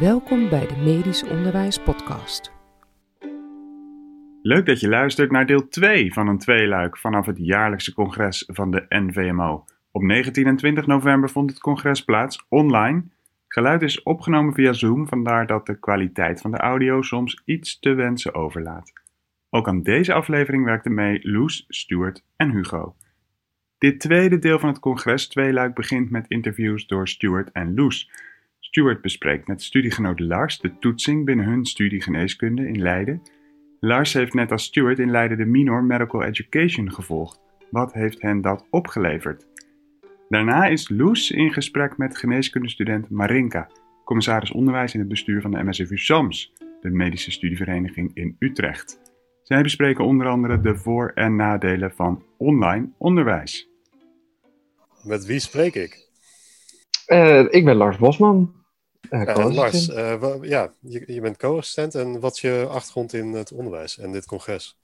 Welkom bij de Medisch Onderwijs Podcast. Leuk dat je luistert naar deel 2 van een tweeluik vanaf het jaarlijkse congres van de NVMO. Op 19 en 20 november vond het congres plaats online. Geluid is opgenomen via Zoom, vandaar dat de kwaliteit van de audio soms iets te wensen overlaat. Ook aan deze aflevering werkten mee Loes, Stuart en Hugo. Dit tweede deel van het congres tweeluik begint met interviews door Stuart en Loes. Stuart bespreekt met studiegenoot Lars de toetsing binnen hun studie geneeskunde in Leiden. Lars heeft net als Stuart in Leiden de minor Medical Education gevolgd. Wat heeft hen dat opgeleverd? Daarna is Loes in gesprek met geneeskundestudent Marinka, commissaris onderwijs in het bestuur van de MSFU SAMS, de medische studievereniging in Utrecht. Zij bespreken onder andere de voor- en nadelen van online onderwijs. Met wie spreek ik? Uh, ik ben Lars Bosman. Uh, Lars, ja, je, je bent co-assistent en wat is je achtergrond in het onderwijs en dit congres?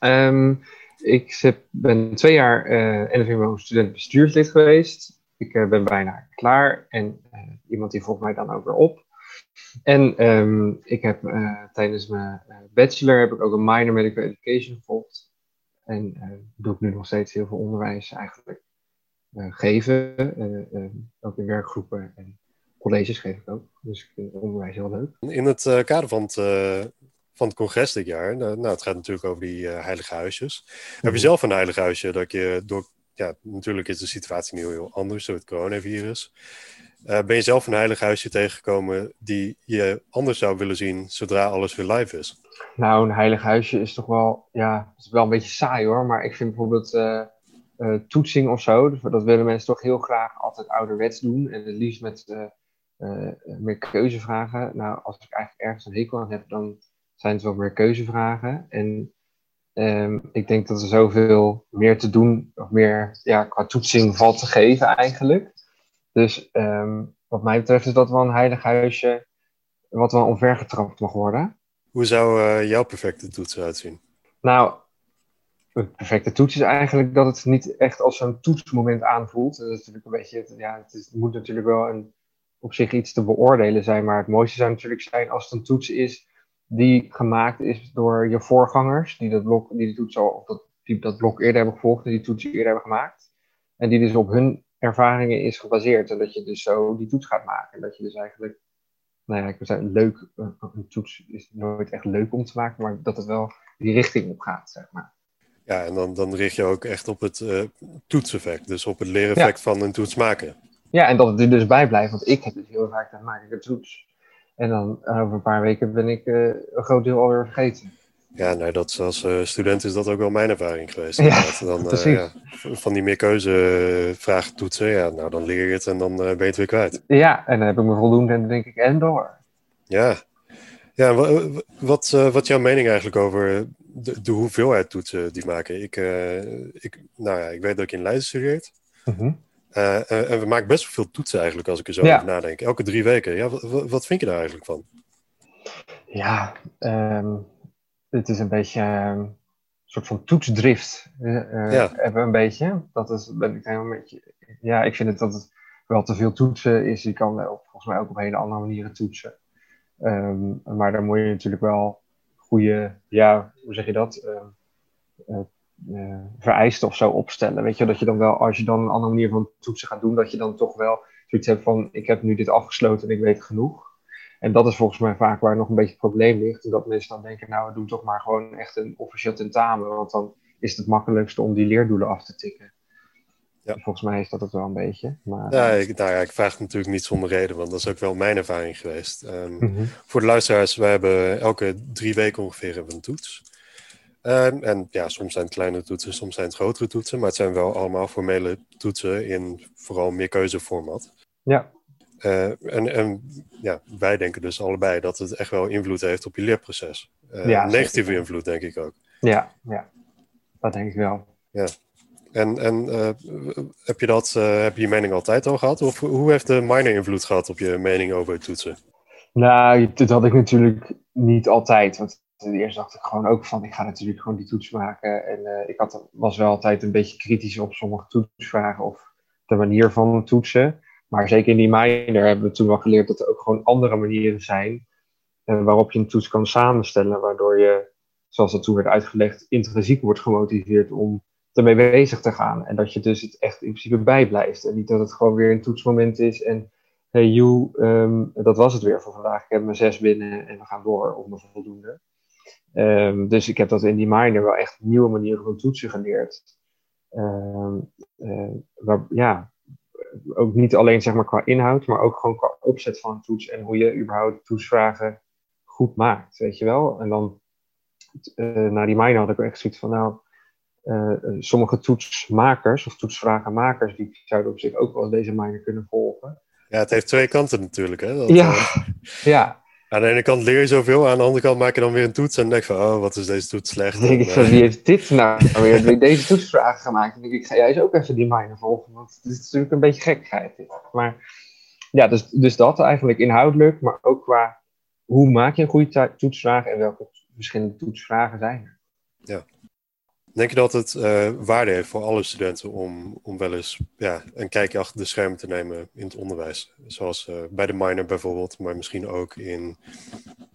Um, ik ben twee jaar uh, NVMO student bestuurslid geweest. Ik ben bijna klaar en iemand die volgt mij dan ook weer op. En um, ik heb tijdens mijn bachelor heb ik ook een minor medical education gevolgd. En doe ik nu nog steeds heel veel onderwijs eigenlijk. Eh, geven. Eh, eh, ook in werkgroepen en colleges geef ik ook. Dus ik vind het onderwijs heel leuk. In het kader van het, van het congres dit jaar, nou, nou het gaat natuurlijk over die heilige huisjes. Heb je mhm. zelf een heilig huisje dat je door ja, natuurlijk is de situatie nu heel anders door het coronavirus. Ben je zelf een heilig huisje tegengekomen die je anders zou willen zien zodra alles weer live is? Nou, een heilig huisje is toch wel, ja, is wel een beetje saai hoor. Maar ik vind bijvoorbeeld toetsing of zo. Dat willen mensen toch heel graag altijd ouderwets doen. En het liefst met uh, meer keuzevragen. Nou, als ik eigenlijk ergens een hekel aan heb, dan zijn het wel meer keuzevragen. En um, ik denk dat er zoveel meer te doen, of meer ja, qua toetsing valt te geven eigenlijk. Dus um, wat mij betreft is dat wel een heilig huisje wat wel omvergetrapt mag worden. Hoe zou jouw perfecte toets eruit zien? Nou, een perfecte toets is eigenlijk dat het niet echt als zo'n toetsmoment aanvoelt. Dat is natuurlijk een beetje, ja, het, is, moet natuurlijk wel een, op zich iets te beoordelen zijn, maar het mooiste zou natuurlijk zijn als het een toets is die gemaakt is door je voorgangers, die dat blok, die, de toets al, of dat, die dat blok eerder hebben gevolgd en die toets eerder hebben gemaakt. En die dus op hun ervaringen is gebaseerd. En dat je dus zo die toets gaat maken. En dat je dus eigenlijk, nou ja, ik wil zeggen, leuk, een toets is nooit echt leuk om te maken, maar dat het wel die richting op gaat, zeg maar. Ja, en dan, dan richt je ook echt op het uh, toetseffect, dus op het leereffect van een toets maken. Ja, en dat het er dus bij blijft, want ik heb dus heel vaak, dan maak ik een toets. En dan eh, over een paar weken ben ik uh, een groot deel alweer vergeten. Ja, nou, dat, als uh, student is dat ook wel mijn ervaring geweest. Ja, dan, ja, van die meerkeuzevragen toetsen, ja, nou dan leer je het en dan ben je het weer kwijt. Ja, en dan heb ik me voldoende en dan denk ik, en door. Ja, ja wat, wat is jouw mening eigenlijk over de, de, hoeveelheid toetsen die maken. Ik, ik, nou ja, ik weet dat ik in Leiden studeert. Mhm. Uh, en we maken best wel veel toetsen eigenlijk, als ik er zo over nadenk. Elke drie weken. Ja, wat, vind je daar eigenlijk van? Ja, um, het is een beetje ehm, een soort van toetsdrift. ja. Hebben een beetje. Dat is, ben ik helemaal een beetje. Ja, ik vind het dat het wel te veel toetsen is. Je kan volgens mij ook op hele andere manieren toetsen. Um, maar dan moet je natuurlijk wel goede, ja, hoe zeg je dat? Uh, uh, vereisten of zo opstellen. Weet je, dat je dan wel, als je dan een andere manier van toetsen gaat doen, dat je dan toch wel zoiets hebt van: ik heb nu dit afgesloten en ik weet genoeg. En dat is volgens mij vaak waar nog een beetje het probleem ligt. En dat mensen dan denken: nou, we doen toch maar gewoon echt een officieel tentamen, want dan is het het makkelijkste om die leerdoelen af te tikken. Ja. Volgens mij is dat het wel een beetje. Maar, ja, ik, nou ja, ik vraag het natuurlijk niet zonder reden, want dat is ook wel mijn ervaring geweest. Um, Voor de luisteraars, we hebben elke drie weken ongeveer een toets. Um, en ja, soms zijn het kleine toetsen, soms zijn het grotere toetsen, maar het zijn wel allemaal formele toetsen in vooral meer keuzeformat. Ja. Uh, en, en ja, wij denken dus allebei dat het echt wel invloed heeft op je leerproces. Uh, ja, negatieve invloed, denk ik ook. Ja, ja, dat denk ik wel. Ja. En, en uh, heb, je dat, heb je je mening altijd al gehad? Of hoe heeft de minor invloed gehad op je mening over toetsen? Nou, dat had ik natuurlijk niet altijd. Want eerst dacht ik gewoon ook van, ik ga natuurlijk gewoon die toets maken. En uh, ik had, was wel altijd een beetje kritisch op sommige toetsvragen of de manier van toetsen. Maar zeker in die minor hebben we toen wel geleerd dat er ook gewoon andere manieren zijn uh, waarop je een toets kan samenstellen, waardoor je, zoals dat toen werd uitgelegd, intrinsiek wordt gemotiveerd om ermee bezig te gaan. En dat je dus het echt in principe bijblijft. En niet dat het gewoon weer een toetsmoment is en hey you, ehm, dat was het weer voor vandaag. Ik heb mijn zes binnen en we gaan door om de voldoende. Um, dus ik heb dat in die minor wel echt nieuwe manieren van toetsen geleerd. Um, uh, waar, ja, ook niet alleen zeg maar qua inhoud, maar ook gewoon qua opzet van een toets en hoe je überhaupt toetsvragen goed maakt, weet je wel. En dan uh, na die minor had ik echt zoiets van, nou, uh, sommige toetsmakers of toetsvragenmakers, die zouden op zich ook wel deze minor kunnen volgen. Ja, het heeft twee kanten natuurlijk. Hè? Dat, ja, ja. Aan de ene kant leer je zoveel, aan de andere kant maak je dan weer een toets en denk van, oh, wat is deze toets slecht. Dan denk ik van, wie heeft dit nou weer deze toetsvragen gemaakt? Dan denk ik, ga jij eens ook even die minor volgen, want het is natuurlijk een beetje gekkigheid. Maar ja, dus, dus dat eigenlijk inhoudelijk, maar ook qua hoe maak je een goede toetsvraag en welke verschillende toetsvragen zijn er. Ja. Denk je dat het uh, waarde heeft voor alle studenten om, om wel eens ja, een kijkje achter de schermen te nemen in het onderwijs? Zoals uh, bij de minor bijvoorbeeld, maar misschien ook in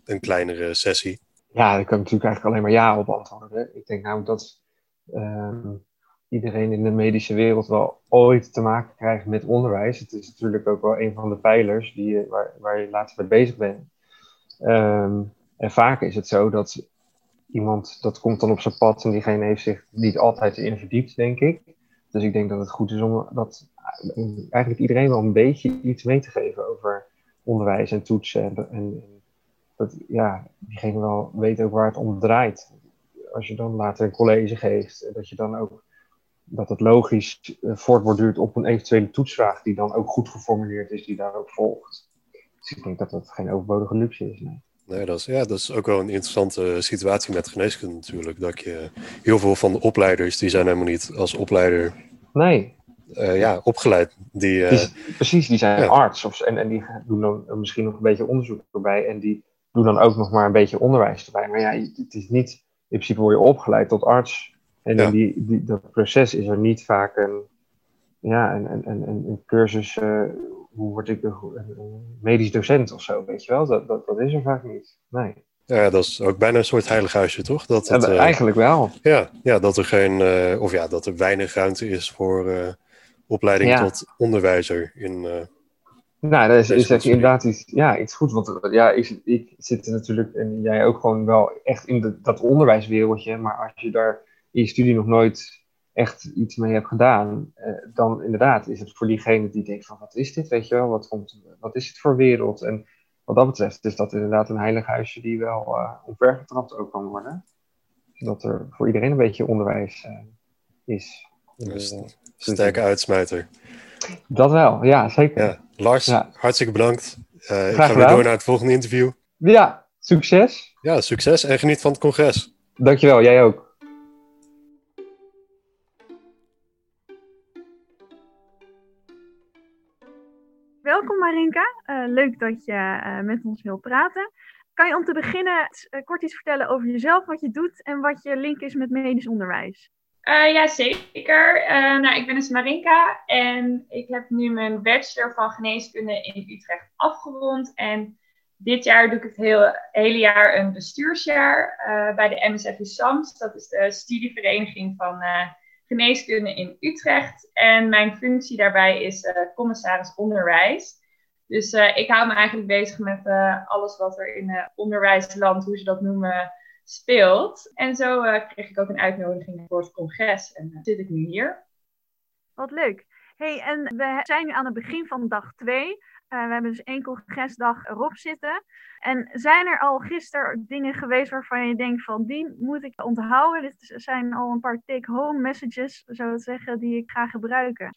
een kleinere sessie. Ja, daar kan ik natuurlijk eigenlijk alleen maar ja op antwoorden. Ik denk namelijk dat uh, iedereen in de medische wereld wel ooit te maken krijgt met onderwijs. Het is natuurlijk ook wel een van de pijlers die, waar, waar je laatst mee bezig bent. Um, en vaak is het zo dat iemand, dat komt dan op zijn pad en diegene heeft zich niet altijd in verdiept, denk ik. Dus ik denk dat het goed is om dat eigenlijk iedereen wel een beetje iets mee te geven over onderwijs en toetsen. En, dat ja, diegene wel weet ook waar het om draait. Als je dan later een college geeft, dat je dan ook dat het logisch uh, voortborduurt op een eventuele toetsvraag die dan ook goed geformuleerd is, die daar ook volgt. Dus ik denk dat dat geen overbodige luxe is. Nee. Nee, dat is, ja, dat is ook wel een interessante situatie met geneeskunde natuurlijk. Dat je heel veel van de opleiders, die zijn helemaal niet als opleider nee. Uh, ja, opgeleid. Die, uh, die, precies, die zijn ja. arts of, en, en die doen dan misschien nog een beetje onderzoek erbij. En die doen dan ook nog maar een beetje onderwijs erbij. Maar ja, het is niet, in principe word je opgeleid tot arts. En ja. die, die, dat proces is er niet vaak een, ja, een, een, een, een cursus... Uh, hoe word ik een, medisch docent of zo, weet je wel? Dat, dat, dat is er vaak niet. Nee. Ja, dat is ook bijna een soort heilig huisje, toch? Dat het, ja, eigenlijk wel. Ja, ja, dat er geen, uh, of ja, dat er weinig ruimte is voor uh, opleiding ja. tot onderwijzer in. Nou, dat is, is inderdaad iets, ja, iets goed. Want ja, ik, ik zit er natuurlijk, en jij ook gewoon wel echt in de, dat onderwijswereldje. Maar als je daar in je studie nog nooit echt iets mee hebt gedaan, uh, dan inderdaad is het voor diegene die denkt van wat is dit, weet je wel, wat, komt, wat is het voor wereld? En wat dat betreft is dat inderdaad een heilig huisje die wel uh, omvergetrapt ook kan worden. Dat er voor iedereen een beetje onderwijs uh, is. Dus, sterke uitsmijter. Dat wel, ja, zeker. Ja. Lars, ja. hartstikke bedankt. ik ga weer door naar het volgende interview. Ja, succes. Ja, succes en geniet van het congres. Dankjewel, jij ook. Welkom Marinka, uh, leuk dat je uh, met ons wilt praten. Kan je om te beginnen uh, kort iets vertellen over jezelf, wat je doet en wat je link is met medisch onderwijs? ja, zeker. nou, ik ben dus Marinka en ik heb nu mijn bachelor van geneeskunde in Utrecht afgerond. En dit jaar doe ik het hele, hele jaar een bestuursjaar bij de MSF SAMS. Dat is de studievereniging van geneeskunde in Utrecht. En mijn functie daarbij is uh, commissaris onderwijs. Dus uh, ik hou me eigenlijk bezig met uh, alles wat er in onderwijsland, hoe ze dat noemen, speelt. En zo kreeg ik ook een uitnodiging voor het congres en zit ik nu hier. Wat leuk. Hey, en we zijn aan het begin van dag 2. Uh, we hebben dus één congresdag erop zitten. En zijn er al gisteren dingen geweest waarvan je denkt van die moet ik onthouden? Dit zijn al een paar take-home messages, zo te zeggen, die ik ga gebruiken.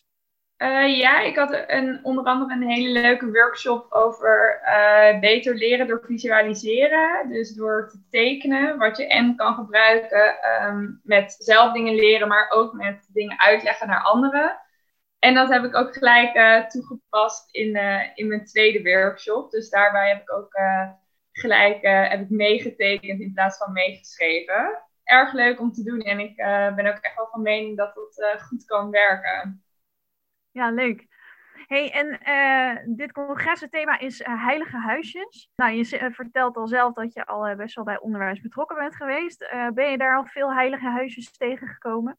Uh, ja, ik had een, onder andere een hele leuke workshop over uh, beter leren door visualiseren. Dus door te tekenen, wat je en kan gebruiken um, met zelf dingen leren, maar ook met dingen uitleggen naar anderen. En dat heb ik ook gelijk uh, toegepast in, uh, in mijn tweede workshop. Dus daarbij heb ik ook uh, gelijk heb ik meegetekend in plaats van meegeschreven. Erg leuk om te doen en ik ben ook echt wel van mening dat het goed kan werken. Ja, leuk. Hey, en dit congresthema is uh, heilige huisjes. Nou, je vertelt al zelf dat je al best wel bij onderwijs betrokken bent geweest. ben je daar al veel heilige huisjes tegengekomen?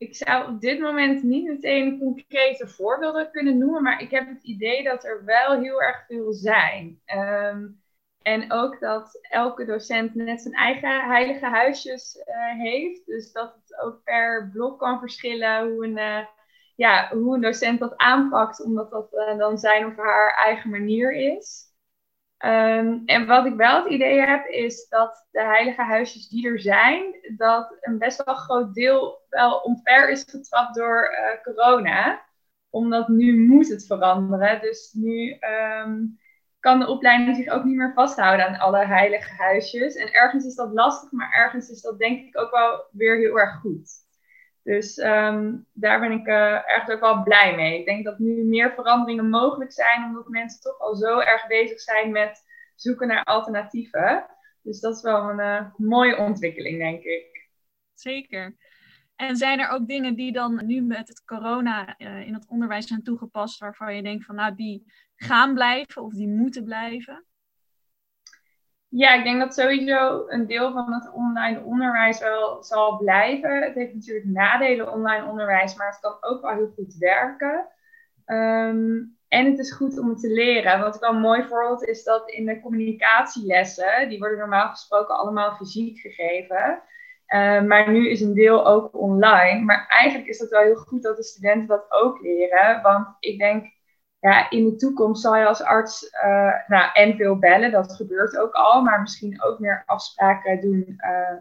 Ik zou op dit moment niet meteen concrete voorbeelden kunnen noemen, maar ik heb het idee dat er wel heel erg veel zijn. Um, en ook dat elke docent net zijn eigen heilige huisjes heeft. Dus dat het ook per blok kan verschillen hoe een ja, hoe docent dat aanpakt, omdat dat uh, dan zijn of haar eigen manier is. Um, en wat ik wel het idee heb, is dat de heilige huisjes die er zijn, dat een best wel groot deel wel omver is getrapt door uh, corona. Omdat nu moet het veranderen. Dus nu um, kan de opleiding zich ook niet meer vasthouden aan alle heilige huisjes. En ergens is dat lastig, maar ergens is dat denk ik ook wel weer heel erg goed. Dus um, daar ben ik uh, echt ook wel blij mee. Ik denk dat nu meer veranderingen mogelijk zijn, omdat mensen toch al zo erg bezig zijn met zoeken naar alternatieven. Dus dat is wel een uh, mooie ontwikkeling, denk ik. Zeker. En zijn er ook dingen die dan nu met het corona uh, in het onderwijs zijn toegepast, waarvan je denkt van nou die gaan blijven of die moeten blijven? Ja, ik denk dat sowieso een deel van het online onderwijs wel zal blijven. Het heeft natuurlijk nadelen, online onderwijs, maar het kan ook wel heel goed werken. Um, en het is goed om te leren. Wat ik wel mooi voorbeeld is dat in de communicatielessen, die worden normaal gesproken allemaal fysiek gegeven. Uh, maar nu is een deel ook online. Maar eigenlijk is dat wel heel goed dat de studenten dat ook leren. Want ik denk ja, in de toekomst zal je als arts uh, nou, en veel bellen, dat gebeurt ook al, maar misschien ook meer afspraken doen uh,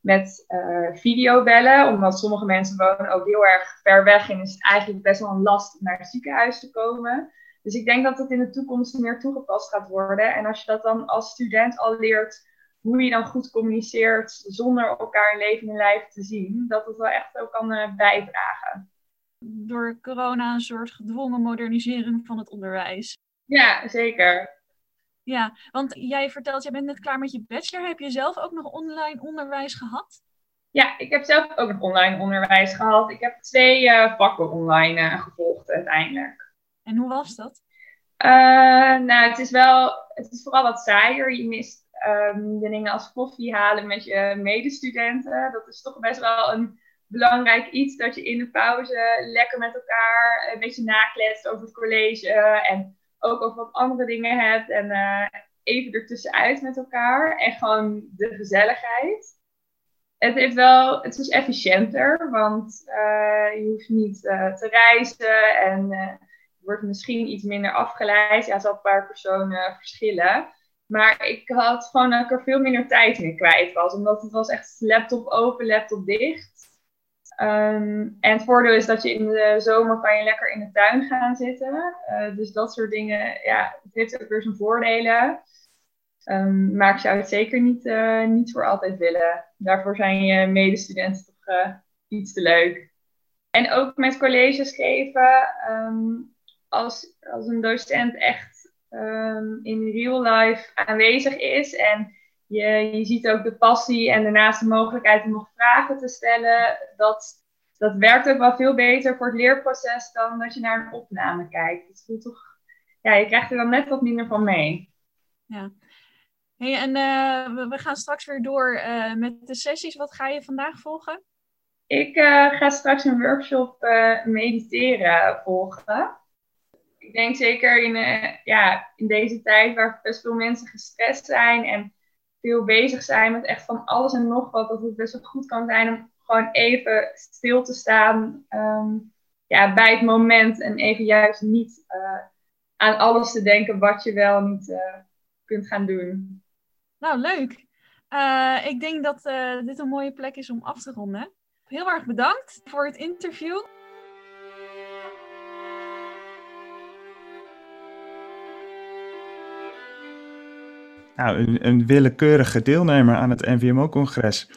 met uh, videobellen, omdat sommige mensen wonen ook heel erg ver weg en is het eigenlijk best wel een last om naar het ziekenhuis te komen. Dus ik denk dat het in de toekomst meer toegepast gaat worden. En als je dat dan als student al leert, hoe je dan goed communiceert zonder elkaar in levende lijf te zien, dat het wel echt ook kan bijdragen door corona een soort gedwongen modernisering van het onderwijs. Ja, zeker. Ja, want jij vertelt, jij bent net klaar met je bachelor. Heb je zelf ook nog online onderwijs gehad? Ja, ik heb zelf ook nog online onderwijs gehad. Ik heb twee uh, vakken online uh, gevolgd uiteindelijk. En hoe was dat? Uh, nou, het is wel, het is vooral wat saaier. Je mist um, de dingen als koffie halen met je medestudenten. Dat is toch best wel een belangrijk iets dat je in de pauze lekker met elkaar een beetje nakletst over het college en ook over wat andere dingen hebt en uh, even ertussenuit met elkaar en gewoon de gezelligheid. Het, heeft wel, het is efficiënter, want uh, je hoeft niet te reizen en je wordt misschien iets minder afgeleid. Ja, het zal per persoon verschillen. Maar ik had gewoon dat ik er veel minder tijd in kwijt was. Omdat het was echt laptop open, laptop dicht. Um, en het voordeel is dat je in de zomer kan je lekker in de tuin gaan zitten. Uh, dus dat soort dingen, ja, het heeft ook weer zijn voordelen. Um, maar ik zou het zeker niet, uh, niet voor altijd willen. Daarvoor zijn je medestudenten toch uh, iets te leuk. En ook met colleges geven, um, als, als een docent echt in real life aanwezig is en je, je ziet ook de passie en daarnaast de mogelijkheid om nog vragen te stellen. Dat, dat werkt ook wel veel beter voor het leerproces dan dat je naar een opname kijkt. Het voelt toch, ja, je krijgt er dan net wat minder van mee. Ja. Hey, en uh, we gaan straks weer door uh, met de sessies. Wat ga je vandaag volgen? Ik uh, ga straks een workshop mediteren volgen. Ik denk zeker in, ja, in deze tijd waar best veel mensen gestrest zijn en veel bezig zijn met echt van alles en nog wat, dat het best wel goed kan zijn om gewoon even stil te staan um, ja, bij het moment en even juist niet uh, aan alles te denken wat je wel niet uh, kunt gaan doen. Nou, leuk. Uh, ik denk dat dit een mooie plek is om af te ronden. Heel erg bedankt voor het interview. Nou, een, willekeurige deelnemer aan het NVMO-congres.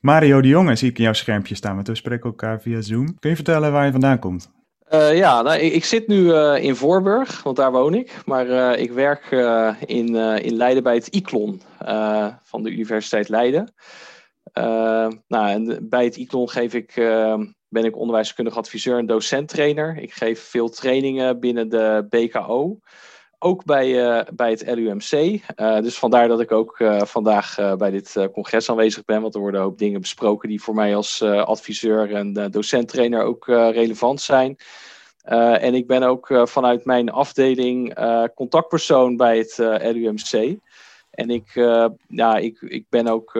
Mario de Jonge zie ik in jouw schermpje staan, we spreken elkaar via Zoom. Kun je vertellen waar je vandaan komt? Uh, ja, nou, ik, zit nu uh, in Voorburg, want daar woon ik. Maar uh, ik werk in, in Leiden bij het ICLON van de Universiteit Leiden. nou, en bij het ICLON geef ik ben ik onderwijskundig adviseur en docenttrainer. Ik geef veel trainingen binnen de BKO. Ook bij, bij het LUMC. dus vandaar dat ik ook vandaag bij dit congres aanwezig ben. Want er worden ook dingen besproken die voor mij als adviseur en docenttrainer ook relevant zijn. en ik ben ook vanuit mijn afdeling contactpersoon bij het LUMC. En ik, ja, ik, ik ben ook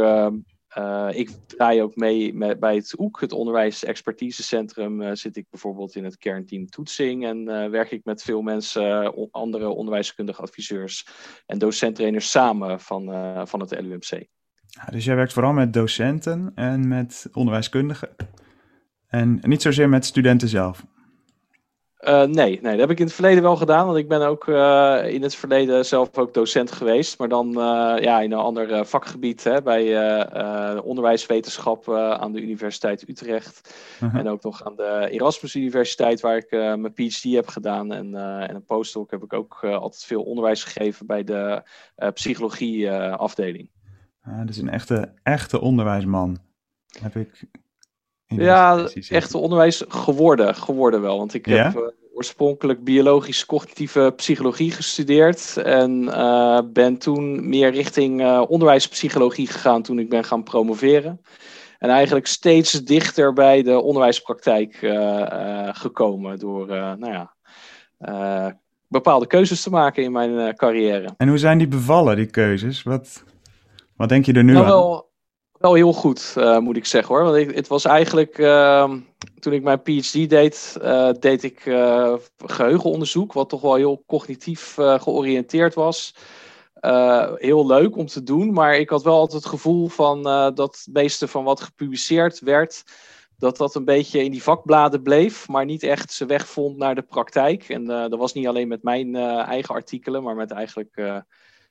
uh, ik draai ook mee met, bij het OEK, het Onderwijs Expertisecentrum. Uh, zit ik bijvoorbeeld in het kernteam toetsing en uh, werk ik met veel mensen, andere onderwijskundige adviseurs en docenttrainers samen van, van het LUMC. Dus jij werkt vooral met docenten en met onderwijskundigen en niet zozeer met studenten zelf? Uh, nee, nee, dat heb ik in het verleden wel gedaan. Want ik ben ook uh, in het verleden zelf ook docent geweest. Maar dan uh, ja, in een ander vakgebied. Hè, bij onderwijswetenschap aan de Universiteit Utrecht. -huh. En ook nog aan de Erasmus Universiteit, waar ik mijn PhD heb gedaan. En, en een postdoc heb ik ook altijd veel onderwijs gegeven bij de psychologie-afdeling. Ah, dus een echte, echte onderwijsman. Heb ik ja, echte onderwijs geworden, geworden wel. Want ik heb uh, oorspronkelijk biologisch-cognitieve psychologie gestudeerd. En uh, ben toen meer richting uh, onderwijspsychologie gegaan toen ik ben gaan promoveren. En eigenlijk steeds dichter bij de onderwijspraktijk gekomen door nou ja, bepaalde keuzes te maken in mijn carrière. En hoe zijn die bevallen, die keuzes? Wat, wat denk je er nu nou, aan? Wel, wel heel goed, uh, moet ik zeggen hoor. Want het was eigenlijk, uh, toen ik mijn PhD deed, uh, deed ik geheugenonderzoek, wat toch wel heel cognitief georiënteerd was. heel leuk om te doen, maar ik had wel altijd het gevoel van dat het meeste van wat gepubliceerd werd, dat dat een beetje in die vakbladen bleef, maar niet echt zijn weg vond naar de praktijk. En dat was niet alleen met mijn eigen artikelen, maar met eigenlijk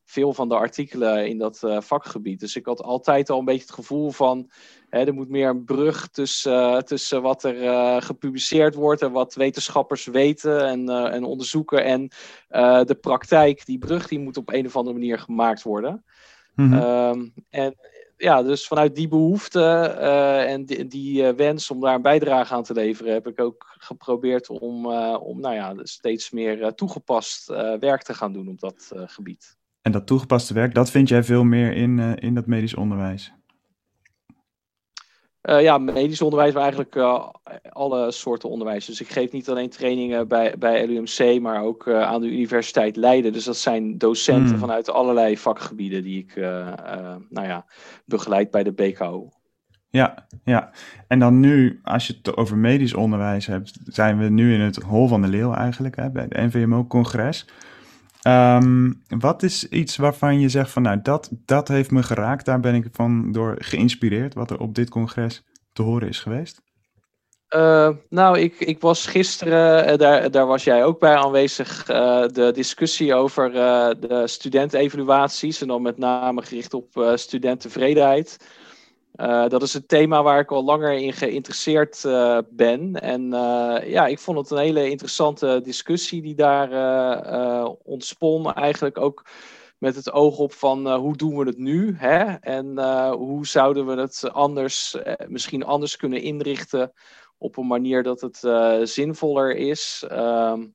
veel van de artikelen in dat uh, vakgebied. Dus ik had altijd al een beetje het gevoel van hè, er moet meer een brug tussen, uh, tussen wat er uh, gepubliceerd wordt en wat wetenschappers weten en, en onderzoeken en de praktijk. Die brug die moet op een of andere manier gemaakt worden. Mm -hmm. um, en ja, dus vanuit die behoefte en die, die wens om daar een bijdrage aan te leveren, heb ik ook geprobeerd om, om nou ja, steeds meer toegepast werk te gaan doen op dat gebied. En dat toegepaste werk, dat vind jij veel meer in, uh, in dat medisch onderwijs? Uh, ja, medisch onderwijs, maar eigenlijk uh, alle soorten onderwijs. Dus ik geef niet alleen trainingen bij, bij LUMC, maar ook aan de Universiteit Leiden. Dus dat zijn docenten hmm. vanuit allerlei vakgebieden die ik nou ja, begeleid bij de BKO. Ja, ja. En dan nu, als je het over medisch onderwijs hebt, zijn we nu in het Hol van de Leeuw eigenlijk, hè, bij de NVMO-congres. Um, wat is iets waarvan je zegt van nou dat, dat heeft me geraakt, daar ben ik van door geïnspireerd, wat er op dit congres te horen is geweest? Uh, nou, ik, ik was gisteren, uh, daar, daar was jij ook bij aanwezig, uh, de discussie over de studentevaluaties en dan met name gericht op studenttevredenheid. Uh, dat is een thema waar ik al langer in geïnteresseerd uh, ben. En uh, ja, ik vond het een hele interessante discussie die daar ontspon. Eigenlijk ook met het oog op van hoe doen we het nu? Hè? En hoe zouden we het anders, misschien anders kunnen inrichten op een manier dat het zinvoller is. Ehm,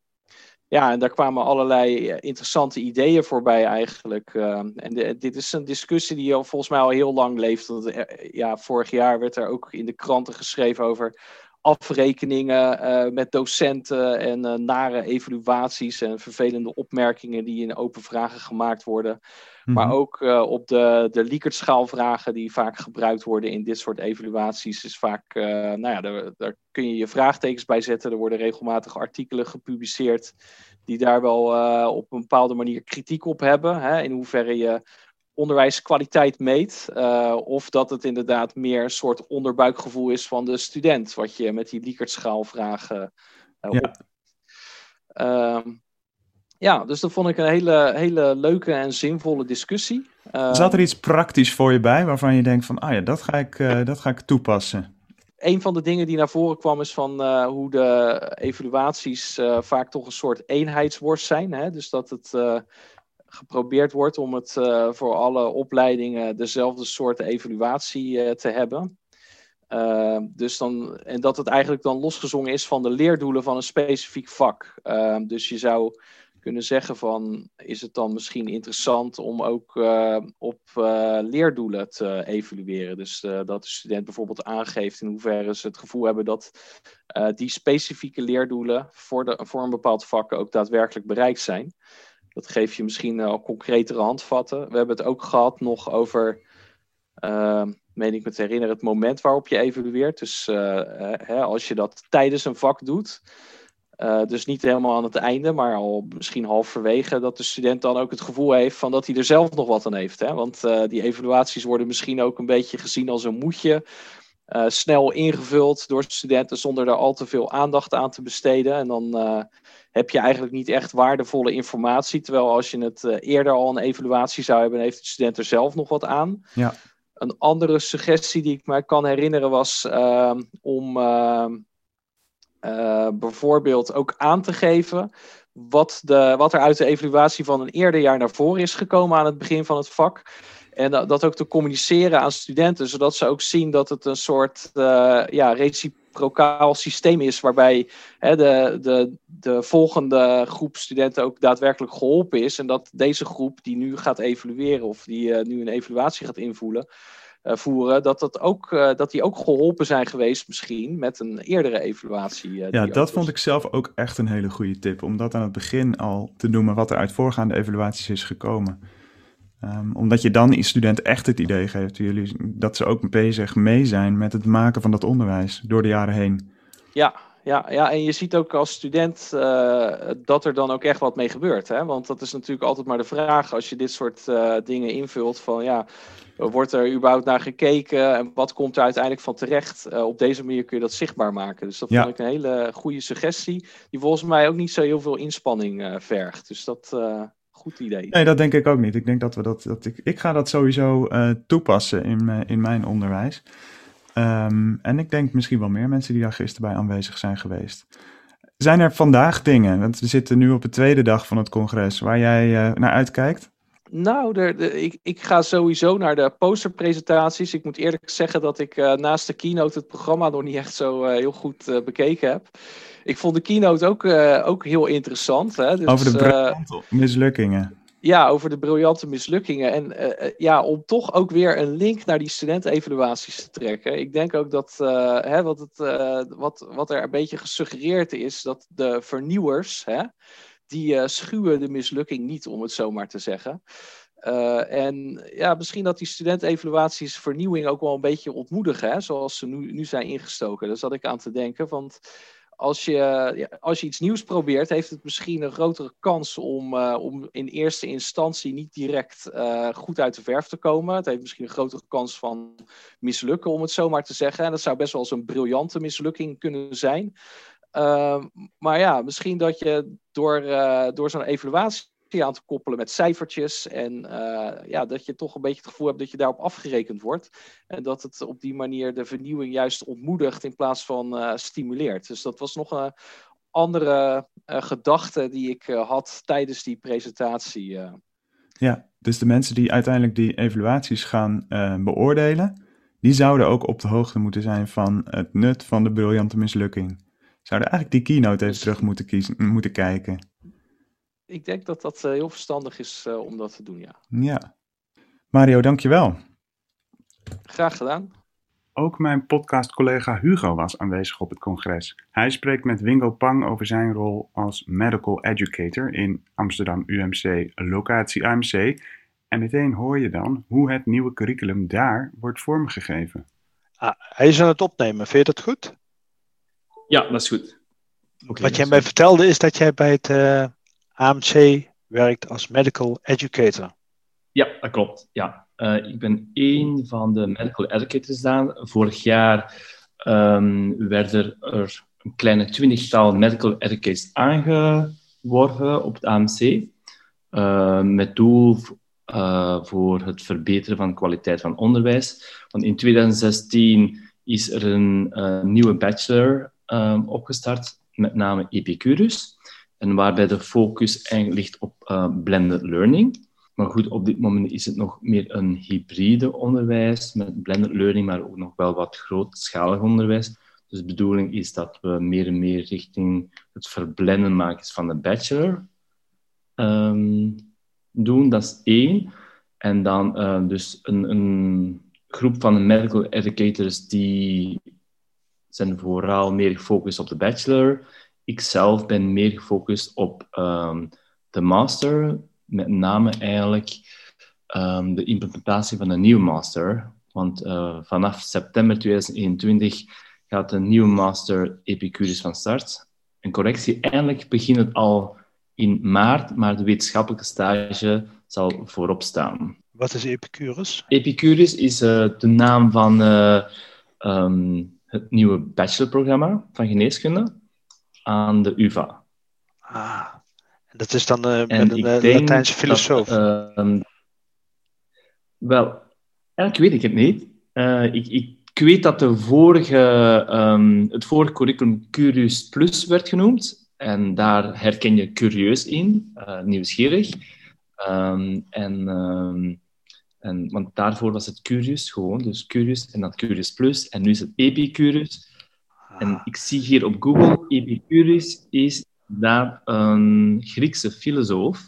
ja, en daar kwamen allerlei eh, interessante ideeën voorbij eigenlijk. Uh, en dit is een discussie die al, volgens mij al heel lang leeft. Want, uh, ja, vorig jaar werd er ook in de kranten geschreven over afrekeningen uh, met docenten en nare evaluaties en vervelende opmerkingen die in open vragen gemaakt worden. Maar mhm. ook uh, op de, de Likert-schaalvragen die vaak gebruikt worden in dit soort evaluaties, is vaak, nou ja, daar, daar, kun je je vraagtekens bij zetten. Er worden regelmatig artikelen gepubliceerd die daar wel op een bepaalde manier kritiek op hebben. Hè, in hoeverre je onderwijskwaliteit meet. of dat het inderdaad meer een soort onderbuikgevoel is van de student, wat je met die Likert-schaalvragen ja. Ehm, ja, dus dat vond ik een hele, hele leuke en zinvolle discussie. Uh, Zat er iets praktisch voor je bij waarvan je denkt van, ah ja, dat ga ik, uh, dat ga ik toepassen? Een van de dingen die naar voren kwam is van uh, hoe de evaluaties vaak toch een soort eenheidsworst zijn. Hè? Dus dat het geprobeerd wordt om het voor alle opleidingen dezelfde soort evaluatie te hebben. Ehm, dus dan, en dat het eigenlijk dan losgezongen is van de leerdoelen van een specifiek vak. Dus je zou kunnen zeggen van, is het dan misschien interessant om ook op leerdoelen te evalueren? Dus dat de student bijvoorbeeld aangeeft in hoeverre ze het gevoel hebben dat die specifieke leerdoelen voor, de, voor een bepaald vak ook daadwerkelijk bereikt zijn. Dat geeft je misschien al concretere handvatten. We hebben het ook gehad nog over ehm, meen ik me te herinneren, het moment waarop je evalueert. Dus hè, als je dat tijdens een vak doet, uh, dus niet helemaal aan het einde, maar al misschien halverwege, dat de student dan ook het gevoel heeft van dat hij er zelf nog wat aan heeft. Hè? Want uh, die evaluaties worden misschien ook een beetje gezien als een moetje. Uh, snel ingevuld door studenten zonder daar al te veel aandacht aan te besteden. En dan heb je eigenlijk niet echt waardevolle informatie. Terwijl als je het eerder al een evaluatie zou hebben, heeft de student er zelf nog wat aan. Ja. Een andere suggestie die ik me kan herinneren was ehm, om ehm, bijvoorbeeld ook aan te geven wat, de, wat er uit de evaluatie van een eerder jaar naar voren is gekomen aan het begin van het vak. En dat ook te communiceren aan studenten, zodat ze ook zien dat het een soort uh, ja, reciprocaal systeem is, waarbij hè, de, de, de volgende groep studenten ook daadwerkelijk geholpen is. En dat deze groep die nu gaat evalueren of die uh, nu een evaluatie gaat invoeren, uh, voeren, dat, dat, ook, uh, dat die ook geholpen zijn geweest misschien met een eerdere evaluatie. Uh, ja, dat vond ik zelf ook echt een hele goede tip, om dat aan het begin al te noemen wat er uit voorgaande evaluaties is gekomen. Um, omdat je dan die student echt het idee geeft jullie, dat ze ook bezig mee zijn met het maken van dat onderwijs door de jaren heen. Ja, ja, ja, en je ziet ook als student uh, dat er dan ook echt wat mee gebeurt. Hè? Want dat is natuurlijk altijd maar de vraag als je dit soort uh, dingen invult. Van ja, wordt er überhaupt naar gekeken en wat komt er uiteindelijk van terecht? Uh, op deze manier kun je dat zichtbaar maken. Dus dat ja. vond ik een hele goede suggestie. Die volgens mij ook niet zo heel veel inspanning vergt. Dus dat goed idee. Nee, dat denk ik ook niet. Ik denk dat we dat. dat ik, ik ga dat sowieso toepassen in, in mijn onderwijs. Um, en ik denk misschien wel meer mensen die daar gisteren bij aanwezig zijn geweest. Zijn er vandaag dingen, want we zitten nu op de tweede dag van het congres, waar jij uh, naar uitkijkt? Nou, de, de, ik, ik, ga sowieso naar de posterpresentaties. Ik moet eerlijk zeggen dat ik uh, naast de keynote het programma nog niet echt zo uh, heel goed bekeken heb. Ik vond de keynote ook, ook heel interessant. Hè? Dus, Over de mislukkingen. Ja, over de briljante mislukkingen. En ja, om toch ook weer een link naar die studentevaluaties te trekken. Ik denk ook dat hè, wat, het, wat, wat er een beetje gesuggereerd is, dat de vernieuwers, hè, die schuwen de mislukking niet, om het zo maar te zeggen. en ja, misschien dat die studentevaluaties vernieuwing ook wel een beetje ontmoedigen, hè, zoals ze nu, nu zijn ingestoken. Daar zat ik aan te denken. Want als je, als je iets nieuws probeert, heeft het misschien een grotere kans om, uh, om in eerste instantie niet direct goed uit de verf te komen. Het heeft misschien een grotere kans van mislukken, om het zo maar te zeggen. En dat zou best wel eens een briljante mislukking kunnen zijn. Uh, maar ja, misschien dat je door, door zo'n evaluatie aan te koppelen met cijfertjes. En uh, ja, dat je toch een beetje het gevoel hebt dat je daarop afgerekend wordt. En dat het op die manier de vernieuwing juist ontmoedigt in plaats van uh, stimuleert. Dus dat was nog een andere gedachte die ik had tijdens die presentatie. Ja, dus de mensen die uiteindelijk die evaluaties gaan beoordelen, die zouden ook op de hoogte moeten zijn van het nut van de briljante mislukking. Zouden eigenlijk die keynote even dus... terug moeten, kiezen, moeten kijken ik denk dat dat uh, heel verstandig is uh, om dat te doen, ja. Ja. Mario, dankjewel. Graag gedaan. Ook mijn podcastcollega Hugo was aanwezig op het congres. Hij spreekt met Wingo Pang over zijn rol als medical educator in Amsterdam UMC, locatie AMC. En meteen hoor je dan hoe het nieuwe curriculum daar wordt vormgegeven. Ah, hij is aan het opnemen, vind je dat goed? Ja, dat is goed. Okay, Wat jij mij vertelde is dat jij bij het uh, AMC werkt als medical educator. Ja, dat klopt. Ja. Uh, ik ben één van de medical educators daar. Vorig jaar um, werden er een kleine twintigtal medical educators aangeworven op het AMC. Uh, met doel uh, voor het verbeteren van de kwaliteit van onderwijs. Want in 2016 is er een nieuwe bachelor um, opgestart, met name Epicurus. En waarbij de focus eigenlijk ligt op uh, blended learning. maar goed, op dit moment is het nog meer een hybride onderwijs met blended learning, maar ook nog wel wat grootschalig onderwijs. Dus de bedoeling is dat we meer en meer richting het verblenden maken van de bachelor um, doen. Dat is één. En dan uh, dus een, een, groep van medical educators die zijn vooral meer gefocust op de bachelor. Ikzelf ben meer gefocust op um, de master, met name eigenlijk um, de implementatie van een nieuwe master. Want uh, vanaf september 2021 gaat een nieuwe master Epicurus van start. Een correctie, eindelijk begint het al in maart, maar de wetenschappelijke stage zal voorop staan. Wat is Epicurus? Epicurus is uh, de naam van uh, um, het nieuwe bachelorprogramma van geneeskunde aan de UvA. Ah, dat is dan uh, met een Latijnse filosoof. Dat, ehm, wel, eigenlijk weet ik het niet. ik, ik ik weet dat de vorige, um, het vorige curriculum Curious Plus werd genoemd. En daar herken je curieus in, nieuwsgierig. Um, en, um, en, want daarvoor was het Curious gewoon, dus Curious en dan Curious Plus. En nu is het Epicurus. En ik zie hier op Google, Epicurus is daar een Griekse filosoof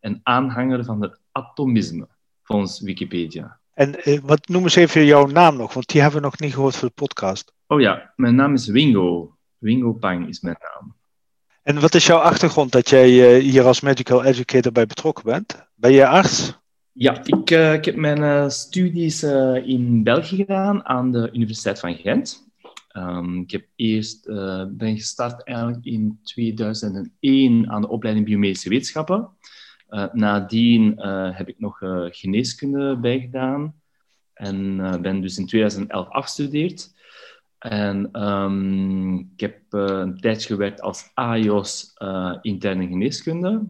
en aanhanger van het atomisme, volgens Wikipedia. En uh, wat noem eens even jouw naam nog, want die hebben we nog niet gehoord voor de podcast. Oh ja, mijn naam is Wingo. Wingo Pang is mijn naam. En wat is jouw achtergrond dat jij uh, hier als medical educator bij betrokken bent? Ben je arts? Ja, ik, uh, ik heb mijn studies in België gedaan aan de Universiteit van Gent. Um, ik heb eerst, ben gestart eigenlijk in 2001 aan de opleiding biomedische wetenschappen. Nadien heb ik nog geneeskunde bijgedaan en ben dus in 2011 afgestudeerd. En um, ik heb een tijdje gewerkt als AIOS interne geneeskunde.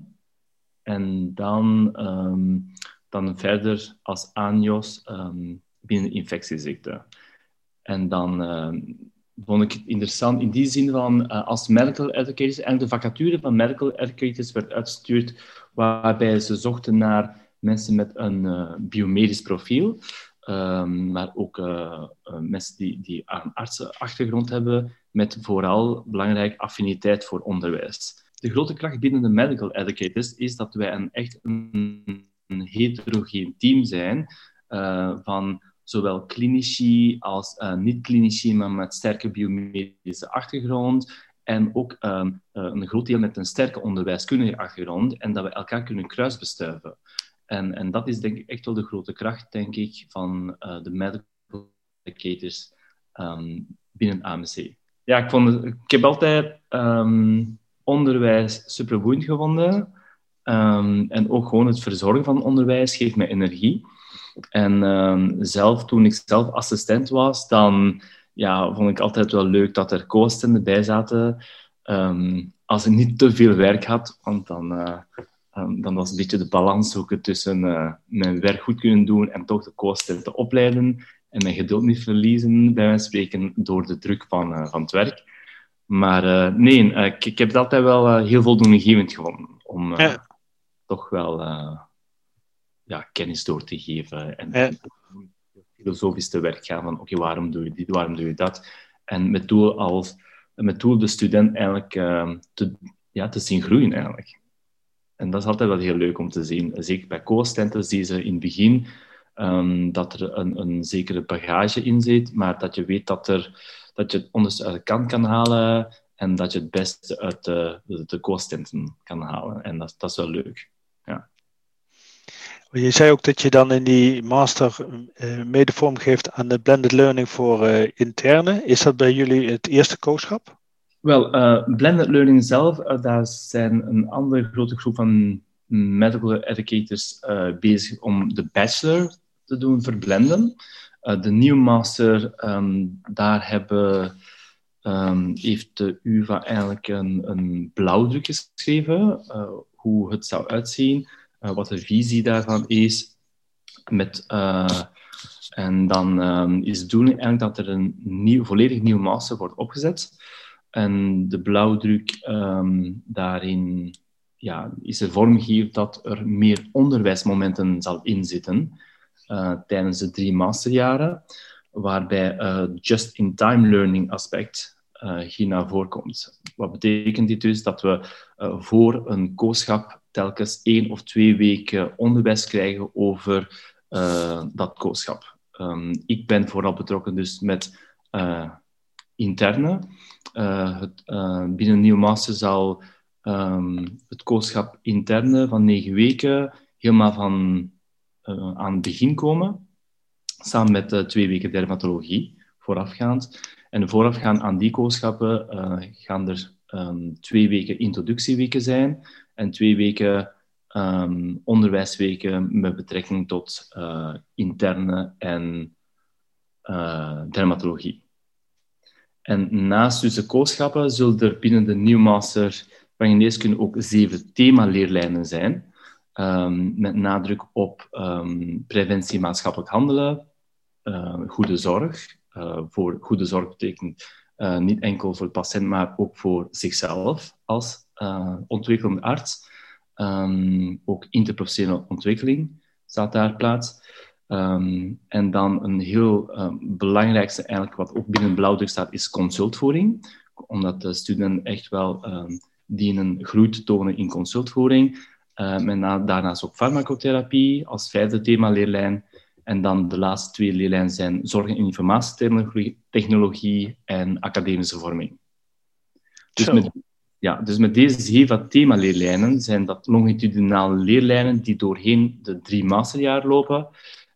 En dan, um, dan verder als ANIOS um, binnen infectieziekten. En dan vond ik het interessant in die zin van als medical educators, en de vacature van medical educators werd uitgestuurd waarbij ze zochten naar mensen met een uh, biomedisch profiel, um, maar ook uh, mensen die, die een artsenachtergrond hebben, met vooral belangrijk affiniteit voor onderwijs. De grote kracht binnen de medical educators is dat wij een echt een, een heterogeen team zijn uh, van zowel klinici als niet-klinici, maar met sterke biomedische achtergrond en ook um, een groot deel met een sterke onderwijskundige achtergrond en dat we elkaar kunnen kruisbestuiven. En, en dat is denk ik echt wel de grote kracht, denk ik, van de medical educators um, binnen AMC. Ja, ik, vond ik heb altijd um, onderwijs superboeiend gevonden. En ook gewoon het verzorgen van onderwijs geeft mij energie. En zelf, toen ik zelf assistent was, dan ja, vond ik altijd wel leuk dat er co-assistenten bij zaten. Ehm, als ik niet te veel werk had, want dan, uh, dan was een beetje de balans zoeken tussen uh, mijn werk goed kunnen doen en toch de co-assistenten opleiden en mijn geduld niet verliezen, bij wijze van spreken, door de druk van, uh, van het werk. Maar nee, ik, ik, heb het altijd wel heel voldoeninggevend gevonden om toch wel ja, kennis door te geven en, filosofisch te werk gaan van oké, waarom doe je dit, waarom doe je dat? En met doel, als, met doel de student eigenlijk uh, te, ja, te zien groeien eigenlijk. En dat is altijd wel heel leuk om te zien. Zeker bij co-assistenten zie je in het begin um, dat er een, een zekere bagage in zit, maar dat je weet dat, er, dat je het onderste uit de kant kan halen en dat je het beste uit de, de, de co-assistenten kan halen. En dat, dat is wel leuk. Je zei ook dat je dan in die master uh, mede geeft aan de blended learning voor uh, interne. Is dat bij jullie het eerste kooschap? Wel, uh, blended learning zelf, daar zijn een andere grote groep van medical educators bezig om de bachelor te doen verblenden. de nieuwe master, um, daar hebben, um, heeft de UvA eigenlijk een, een blauwdruk geschreven, hoe het zou uitzien eh, wat de visie daarvan is. Met, uh, en dan um, is de bedoeling eigenlijk dat er een nieuw, volledig nieuw master wordt opgezet. En de blauwdruk um, daarin ja, is er vormgegeven dat er meer onderwijsmomenten zal inzitten tijdens de drie masterjaren, waarbij uh, just-in-time learning aspect uh, hier naar voren komt. Wat betekent dit dus? Dat we voor een kooschap telkens één of twee weken onderwijs krijgen over dat kooschap. Um, ik ben vooral betrokken dus met interne. het, binnen Nieuw Master zal um, het kooschap interne van negen weken helemaal van uh, aan het begin komen, samen met uh, twee weken dermatologie voorafgaand. En voorafgaand aan die kooschappen uh, gaan er um, twee weken introductieweken zijn en twee weken um, onderwijsweken met betrekking tot interne en dermatologie. En naast dus de kooschappen zullen er binnen de nieuwmaster van geneeskunde ook zeven themaleerlijnen zijn, um, met nadruk op preventie maatschappelijk handelen, uh, goede zorg. Voor goede zorg betekent uh, niet enkel voor de patiënt, maar ook voor zichzelf als ontwikkelende arts. Um, ook interprofessionele ontwikkeling staat daar plaats. Um, en dan een heel um, belangrijkste, eigenlijk wat ook binnen blauwdruk staat, is consultvoering. Omdat de studenten echt wel dienen groei te tonen in consultvoering. En daarnaast ook farmacotherapie als vijfde thema-leerlijn. En dan de laatste twee leerlijnen zijn zorg- en informatietechnologie en academische vorming. Dus met, ja, dus met deze zeven thema-leerlijnen zijn dat longitudinale leerlijnen die doorheen de drie masterjaar lopen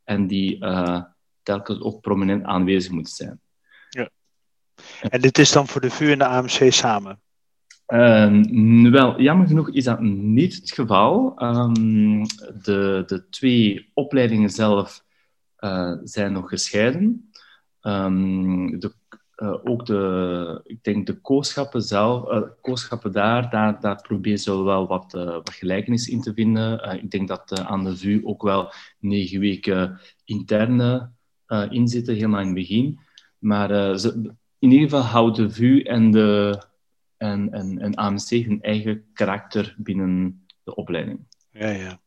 en die uh, telkens ook prominent aanwezig moeten zijn. Ja. En dit is dan voor de VU en de AMC samen? Uh, wel, jammer genoeg is dat niet het geval. Um, de, de twee opleidingen zelf uh, zijn nog gescheiden. Um, de, uh, ook de, ik denk de kooschappen zelf, kooschappen daar, daar, daar ze wel wat, wat gelijkenis in te vinden. ik denk dat aan de VU ook wel negen weken interne in zitten, helemaal in het begin. Maar ze, in ieder geval houden de VU en de en, en, AMC hun eigen karakter binnen de opleiding. Ja. ja.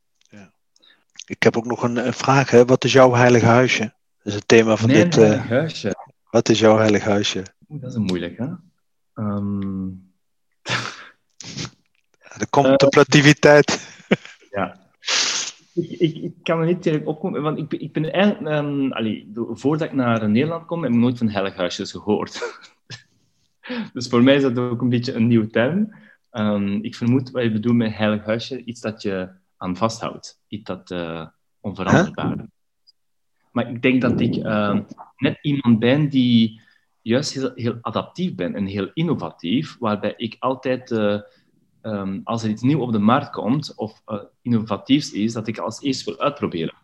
Ik heb ook nog een, vraag. Hè. Wat is jouw heilige huisje? Dat is het thema van Mijn dit. Uh, heilig huisje. Wat is jouw heilig huisje? dat is een moeilijk, hè? Um... de contemplativiteit. ja. Ik, ik, ik, kan er niet direct opkomen, want ik, ik ben eigenlijk... Um, allee, voordat ik naar Nederland kom, heb ik nooit van heilig huisjes gehoord. dus voor mij is dat ook een beetje een nieuwe term. Um, ik vermoed wat je bedoelt met heilig huisje, iets dat je aan vasthoudt. Iets dat uh, onveranderbaar is. Maar ik denk dat ik uh, net iemand ben die juist heel, heel, adaptief ben en heel innovatief, waarbij ik altijd, uh, um, als er iets nieuw op de markt komt of uh, innovatiefs is, dat ik als eerst wil uitproberen.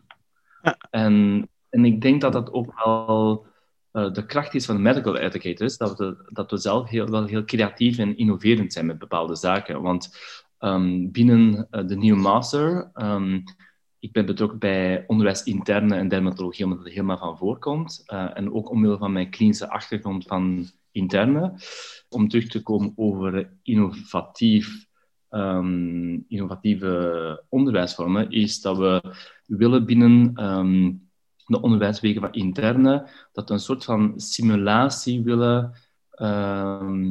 Ja. En, en ik denk dat dat ook wel uh, de kracht is van de medical educators, dat we, dat we zelf heel, wel heel creatief en innoverend zijn met bepaalde zaken. Want um, binnen uh, de nieuwe master, um, ik ben betrokken bij onderwijs interne en dermatologie, omdat het helemaal van voorkomt. Uh, en ook omwille van mijn klinische achtergrond van interne. Om terug te komen over innovatief, um, innovatieve onderwijsvormen, is dat we willen binnen de onderwijswegen van interne, dat we een soort van simulatie willen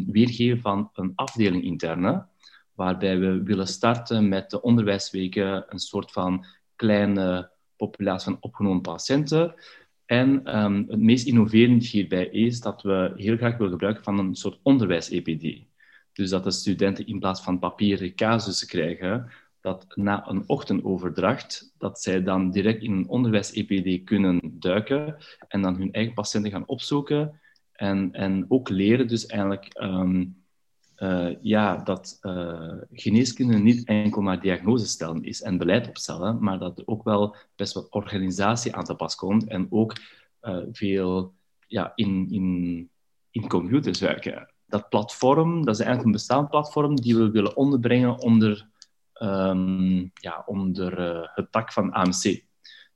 weergeven van een afdeling interne, waarbij we willen starten met de onderwijsweken een soort van kleine populatie van opgenomen patiënten. En um, het meest innoverend hierbij is dat we heel graag willen gebruiken van een soort onderwijs-EPD. Dus dat de studenten in plaats van papieren casussen krijgen, dat na een ochtendoverdracht, dat zij dan direct in een onderwijs-EPD kunnen duiken en dan hun eigen patiënten gaan opzoeken en, en ook leren dus eigenlijk um, uh, ja, dat uh, geneeskunde niet enkel maar diagnose stellen is en beleid opstellen, maar dat er ook wel best wat organisatie aan te pas komt en ook uh, veel ja, in, in, in computers werken. Dat platform, dat is eigenlijk een bestaand platform die we willen onderbrengen onder um, ja, onder het tak van AMC.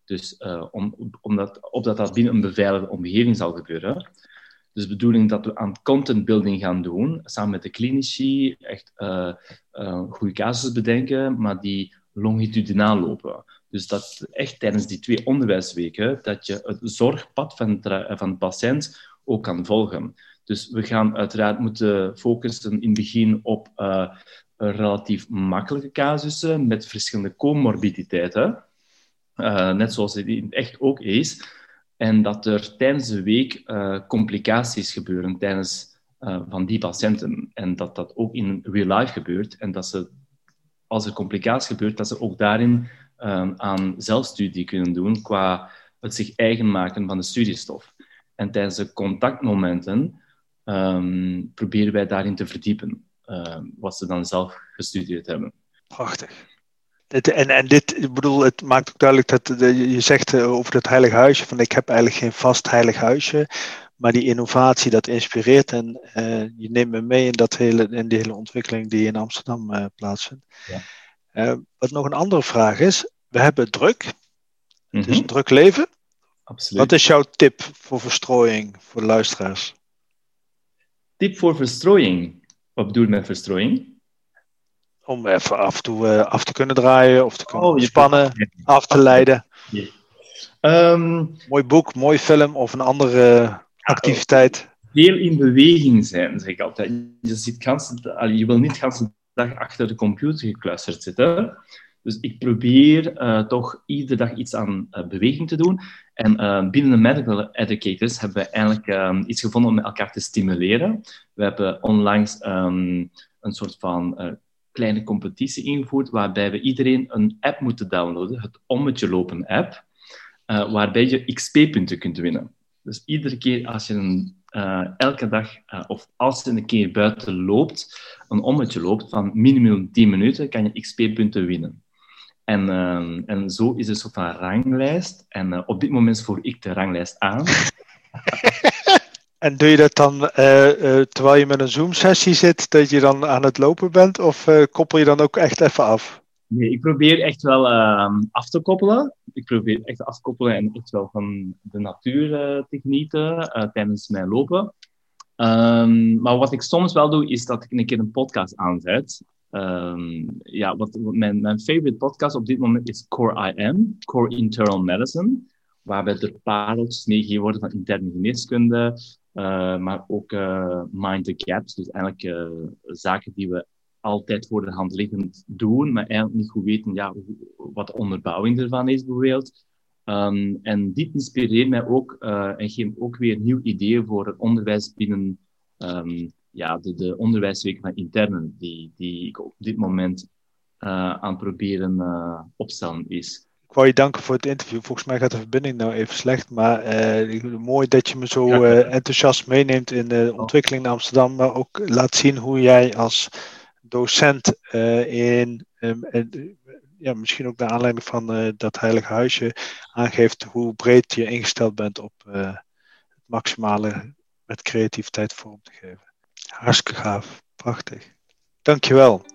Dus om, omdat, opdat dat binnen een beveiligde omgeving zal gebeuren. Dus de bedoeling dat we aan content building gaan doen, samen met de klinici, echt uh, goede casussen bedenken, maar die longitudinaal lopen. Dus dat echt tijdens die twee onderwijsweken, dat je het zorgpad van, van de patiënt ook kan volgen. Dus we gaan uiteraard moeten focussen in het begin op uh, relatief makkelijke casussen met verschillende comorbiditeiten. Net zoals het echt ook is. En dat er tijdens de week uh, complicaties gebeuren tijdens, van die patiënten. En dat dat ook in real life gebeurt. En dat ze, als er complicaties gebeurt, dat ze ook daarin aan zelfstudie kunnen doen qua het zich eigen maken van de studiestof. En tijdens de contactmomenten um, proberen wij daarin te verdiepen, wat ze dan zelf gestudeerd hebben. Prachtig. En, en dit, ik bedoel, het maakt ook duidelijk dat je zegt eh, over het heilige huisje, van ik heb eigenlijk geen vast heilig huisje, maar die innovatie dat inspireert en uh, je neemt me mee in, dat hele, in die hele ontwikkeling die in Amsterdam uh, plaatsvindt. Ja. wat nog een andere vraag is, we hebben druk, mm -hmm. het is een mhm. druk leven. Absoluut. Wat is jouw tip voor verstrooiing voor de luisteraars? Tip voor verstrooiing. Wat bedoel je met verstrooiing? Om even af en toe uh, af te kunnen draaien of te kunnen oh, spannen, af te leiden. Um, mooi boek, mooi film of een andere activiteit. Veel in beweging zijn, zeg ik altijd. Je, zit je wil niet de dag achter de computer gekluisterd zitten. Dus ik probeer uh, toch iedere dag iets aan uh, beweging te doen. En uh, binnen de Medical Educators hebben we eigenlijk um, iets gevonden om elkaar te stimuleren. We hebben onlangs um, een soort van kleine competitie ingevoerd, waarbij we iedereen een app moeten downloaden, het Ommetje Lopen app, waarbij je XP-punten kunt winnen. Dus iedere keer als je een, elke dag, of als je een keer buiten loopt, een ommetje loopt van minimum 10 minuten, kan je XP-punten winnen. En, en zo is het een soort van ranglijst. En op dit moment voer ik de ranglijst aan. en doe je dat dan uh, terwijl je met een Zoom-sessie zit, dat je dan aan het lopen bent? Of koppel je dan ook echt even af? Nee, ik probeer echt wel ehm, af te koppelen. Ik probeer echt af te koppelen en echt wel van de natuur te genieten tijdens mijn lopen. Um, maar wat ik soms wel doe, is dat ik een keer een podcast aanzet. Um, ja, wat, mijn, mijn favorite podcast op dit moment is Core IM, Core Internal Medicine, waarbij er pareltjes meegegeven worden van interne geneeskunde, uh, maar ook uh, Mind the Gaps, dus eigenlijk uh, zaken die we altijd voor de hand liggend doen, maar eigenlijk niet goed weten ja, wat de onderbouwing ervan is, bijvoorbeeld. Um, en dit inspireert mij ook en geeft ook weer nieuw ideeën voor het onderwijs binnen um, ja, de, de onderwijsweken van internen die, die ik op dit moment aan het proberen opstellen is. Ik wou je danken voor het interview. Volgens mij gaat de verbinding nou even slecht, maar uh, mooi dat je me zo enthousiast meeneemt in de ontwikkeling in Amsterdam, maar ook laat zien hoe jij als docent in, um, ja, misschien ook naar aanleiding van dat heilige huisje aangeeft hoe breed je ingesteld bent op het maximale met creativiteit vorm te geven. Hartstikke gaaf. Prachtig. Dankjewel.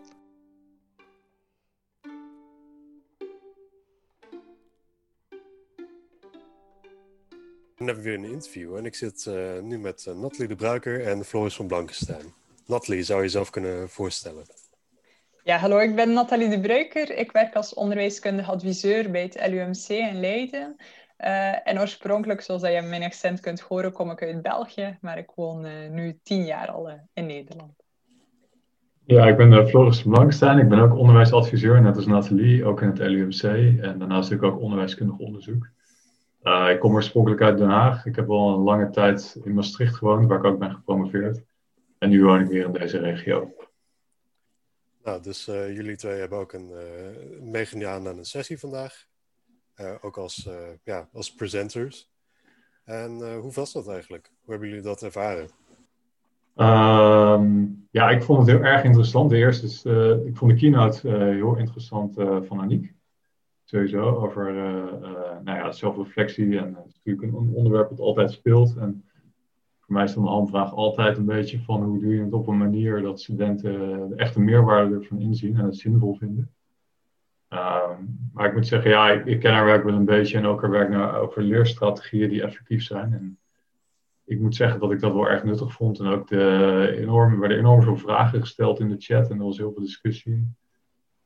Hebben we weer een interview en ik zit uh, nu met uh, Nathalie de Bruiker en Floris van Blankenstein. Nathalie, zou je jezelf kunnen voorstellen? Ja, hallo, ik ben Nathalie de Bruiker. Ik werk als onderwijskundig adviseur bij het LUMC in Leiden. Uh, en oorspronkelijk, zoals je mijn accent kunt horen, kom ik uit België, maar ik woon uh, nu tien jaar al uh, in Nederland. Ja, ik ben Floris Blankenstein. Ik ben ook onderwijsadviseur, net als Nathalie, ook in het LUMC. En daarnaast doe ik ook onderwijskundig onderzoek. Ik kom oorspronkelijk uit Den Haag. Ik heb al een lange tijd in Maastricht gewoond, waar ik ook ben gepromoveerd. En nu woon ik weer in deze regio. Nou, dus jullie twee hebben ook een, meegedaan aan een sessie vandaag. Uh, ook als, uh, ja, als presenters. En uh, hoe was dat eigenlijk? Hoe hebben jullie dat ervaren? Um, ja, ik vond het heel erg interessant. De eerste is, ik vond de keynote heel interessant van Aniek. Sowieso over nou ja, zelfreflectie. En het is natuurlijk een onderwerp dat altijd speelt. En voor mij is dan de handvraag altijd een beetje van hoe doe je het op een manier dat studenten de echte meerwaarde ervan inzien en het zinvol vinden. Ehm, maar ik moet zeggen, ja, ik, ik, ken haar werk wel een beetje en ook haar werk over leerstrategieën die effectief zijn. En ik moet zeggen dat ik dat wel erg nuttig vond. En ook de enorm, er werden enorm veel vragen gesteld in de chat en er was heel veel discussie.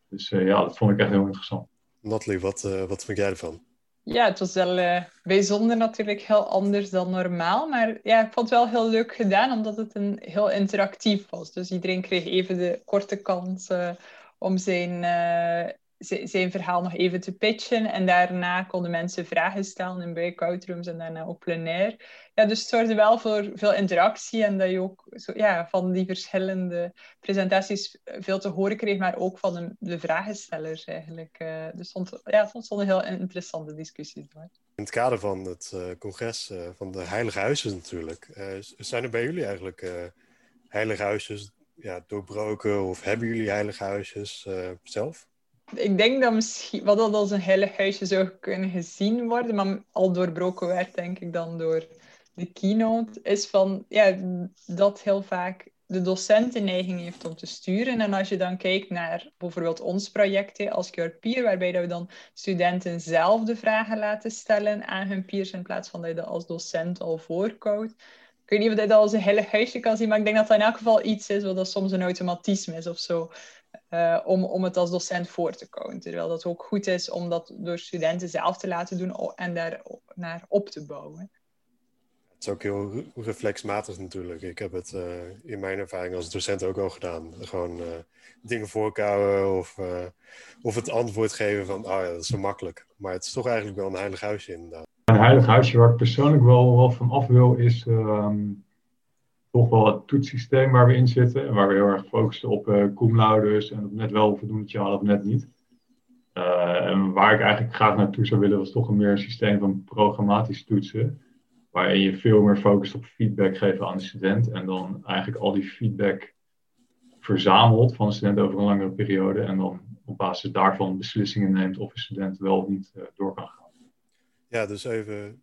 Dus ja, dat vond ik echt heel interessant. Natalie, wat, wat vind jij ervan? Ja, het was wel uh, bijzonder natuurlijk, heel anders dan normaal. Maar ja, ik vond het wel heel leuk gedaan, omdat het een, heel interactief was. Dus iedereen kreeg even de korte kans uh, om zijn, uh, zijn verhaal nog even te pitchen. En daarna konden mensen vragen stellen in breakout rooms en daarna ook plenair. Ja, dus het zorgde wel voor veel interactie en dat je ook zo, ja, van die verschillende presentaties veel te horen kreeg, maar ook van de, de vragenstellers eigenlijk. Uh, dus stond, ja, heel interessante discussies door. In het kader van het uh, congres van de Heilige Huizen natuurlijk, zijn er bij jullie eigenlijk Heilige Huisjes ja, doorbroken of hebben jullie Heilige Huisjes zelf? Ik denk dat misschien wat dat als een heilig huisje zou kunnen gezien worden, maar al doorbroken werd, denk ik, dan door de keynote, is van ja, dat heel vaak de docent de neiging heeft om te sturen. En als je dan kijkt naar bijvoorbeeld ons project als Your Peer, waarbij dat we dan studenten zelf de vragen laten stellen aan hun peers, in plaats van dat je dat als docent al voorkoudt. Ik weet niet of dat als een heilig huisje kan zien, maar ik denk dat dat in elk geval iets is wat dat soms een automatisme is of zo. Uh, om, om het als docent voor te komen. Terwijl dat ook goed is om dat door studenten zelf te laten doen en daar naar op te bouwen. Het is ook heel reflexmatig natuurlijk. Ik heb het uh, in mijn ervaring als docent ook al gedaan. Gewoon uh, dingen voorkouwen of, of het antwoord geven van, oh ja, dat is zo makkelijk. Maar het is toch eigenlijk wel een heilig huisje inderdaad. Een heilig huisje waar ik persoonlijk wel, wel van af wil is... Ehm, toch wel het toetssysteem waar we in zitten. En waar we heel erg focussen op uh, cum en op net wel voldoende halen of net niet. Uh, en waar ik eigenlijk graag naartoe zou willen, was toch een meer systeem van programmatisch toetsen. Waarin je veel meer focust op feedback geven aan de student. En dan eigenlijk al die feedback verzamelt van de student over een langere periode. En dan op basis daarvan beslissingen neemt of een student wel of niet uh, door kan gaan. Ja, dus even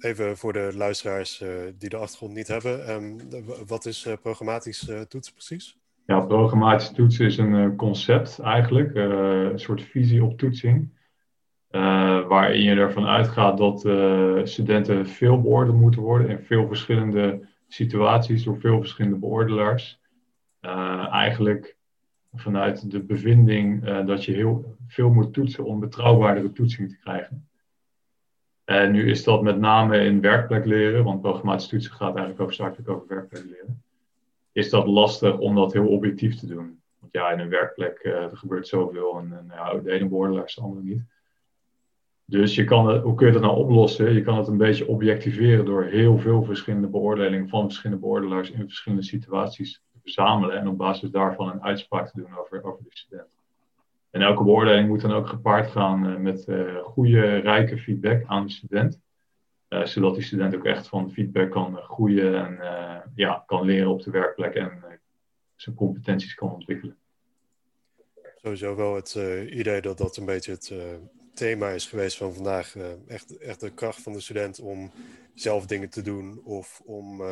Even voor de luisteraars uh, die de achtergrond niet hebben. Um, wat is uh, programmatisch uh, toetsen precies? Ja, programmatisch toetsen is een concept eigenlijk. een soort visie op toetsing. waarin je ervan uitgaat dat studenten veel beoordeeld moeten worden in veel verschillende situaties door veel verschillende beoordelaars. eigenlijk vanuit de bevinding dat je heel veel moet toetsen om betrouwbaardere toetsing te krijgen. En nu is dat met name in werkplek leren, want programmatisch toetsen gaat eigenlijk over over werkplek leren. Is dat lastig om dat heel objectief te doen? Want ja, in een werkplek uh, er gebeurt zoveel en, en de ene beoordelaar de andere niet. Dus je kan het, hoe kun je dat nou oplossen? Je kan het een beetje objectiveren door heel veel verschillende beoordelingen van verschillende beoordelaars in verschillende situaties te verzamelen en op basis daarvan een uitspraak te doen over, over de student. En elke beoordeling moet dan ook gepaard gaan eh, met uh, goede, rijke feedback aan de student. Uh, zodat die student ook echt van feedback kan groeien en ja, kan leren op de werkplek en zijn competenties kan ontwikkelen. Sowieso wel het idee dat dat een beetje het thema is geweest van vandaag. echt, echt de kracht van de student om zelf dingen te doen of om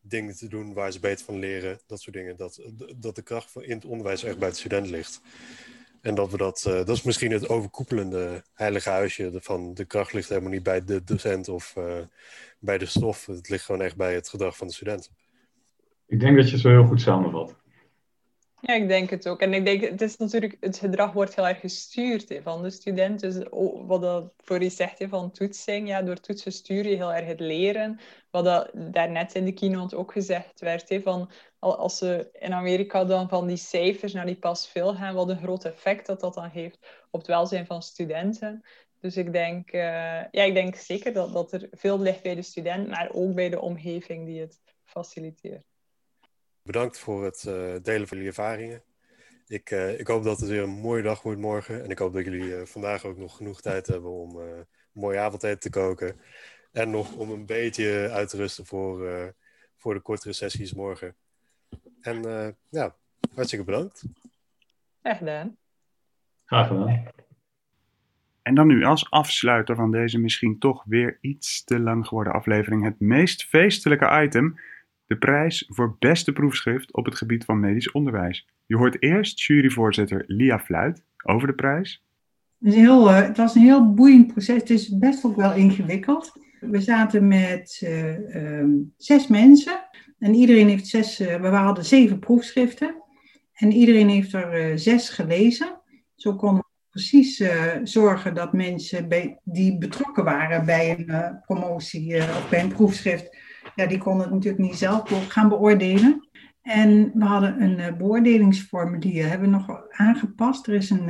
dingen te doen waar ze beter van leren. Dat soort dingen. Dat, dat de kracht in het onderwijs echt bij de student ligt. En dat we dat, uh, dat is misschien het overkoepelende heilige huisje van de kracht ligt helemaal niet bij de docent of uh, bij de stof. Het ligt gewoon echt bij het gedrag van de student. Ik denk dat je het zo heel goed samenvat. Ja, ik denk het ook. En ik denk, het is natuurlijk, het gedrag wordt heel erg gestuurd hè, van de studenten. Dus wat dat voor je zegt hè, van toetsing, ja, door toetsen stuur je heel erg het leren. Wat dat daarnet in de keynote ook gezegd werd, hè, van als ze in Amerika dan van die cijfers naar die pas veel gaan, wat een groot effect dat dat dan heeft op het welzijn van studenten. Dus ik denk, uh, ja, ik denk zeker dat, dat er veel ligt bij de student, maar ook bij de omgeving die het faciliteert. Bedankt voor het uh, delen van jullie ervaringen. Ik, uh, ik, hoop dat het weer een mooie dag wordt morgen. En ik hoop dat jullie vandaag ook nog genoeg tijd hebben om een mooie avondeten te koken. En nog om een beetje uit te rusten voor, voor de kortere sessies morgen. En ja, hartstikke bedankt. Graag gedaan. Graag gedaan. En dan nu als afsluiter van deze misschien toch weer iets te lang geworden aflevering het meest feestelijke item de prijs voor beste proefschrift op het gebied van medisch onderwijs. Je hoort eerst juryvoorzitter Lia Fluit over de prijs. Het, is heel, uh, het was een heel boeiend proces. Het is best ook wel ingewikkeld. We zaten met ehm, zes mensen. En iedereen heeft zes, we hadden zeven proefschriften. En iedereen heeft er zes gelezen. Zo konden we precies zorgen dat mensen die betrokken waren bij een promotie of bij een proefschrift, ja, die konden het natuurlijk niet zelf gaan beoordelen. En we hadden een beoordelingsformulier, hebben we nog aangepast. Er is een,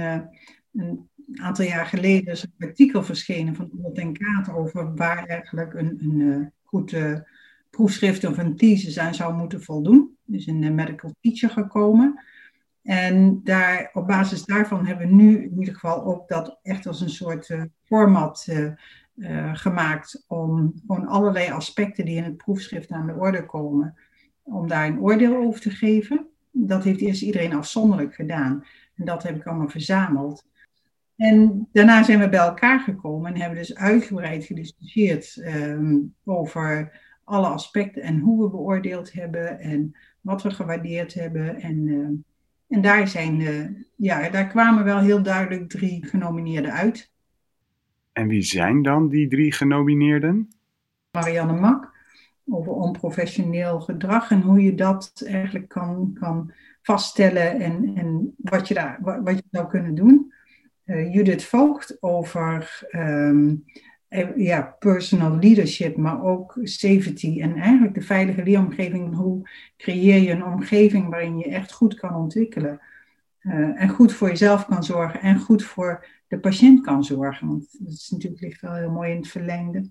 een aantal jaar geleden een artikel verschenen van Old en over waar eigenlijk een, een goed proefschrift of een thesis aan zou moeten voldoen. Dus een medical teacher gekomen. En daar, op basis daarvan hebben we nu in ieder geval ook dat echt als een soort format gemaakt om gewoon allerlei aspecten die in het proefschrift aan de orde komen om daar een oordeel over te geven. Dat heeft eerst iedereen afzonderlijk gedaan. En dat heb ik allemaal verzameld. En daarna zijn we bij elkaar gekomen en hebben dus uitgebreid gediscussieerd ehm, over alle aspecten en hoe we beoordeeld hebben en wat we gewaardeerd hebben. En, uh, en daar, zijn, uh, ja, daar kwamen wel heel duidelijk drie genomineerden uit. En wie zijn dan die drie genomineerden? Marianne Mak, over onprofessioneel gedrag en hoe je dat eigenlijk kan, kan vaststellen en, en wat, je daar, wat je zou kunnen doen. Uh, Judith Voogd over um, ja, personal leadership, maar ook safety en eigenlijk de veilige leeromgeving. Hoe creëer je een omgeving waarin je echt goed kan ontwikkelen uh, en goed voor jezelf kan zorgen en goed voor de patiënt kan zorgen. Want dat is natuurlijk ligt wel heel mooi in het verlengde.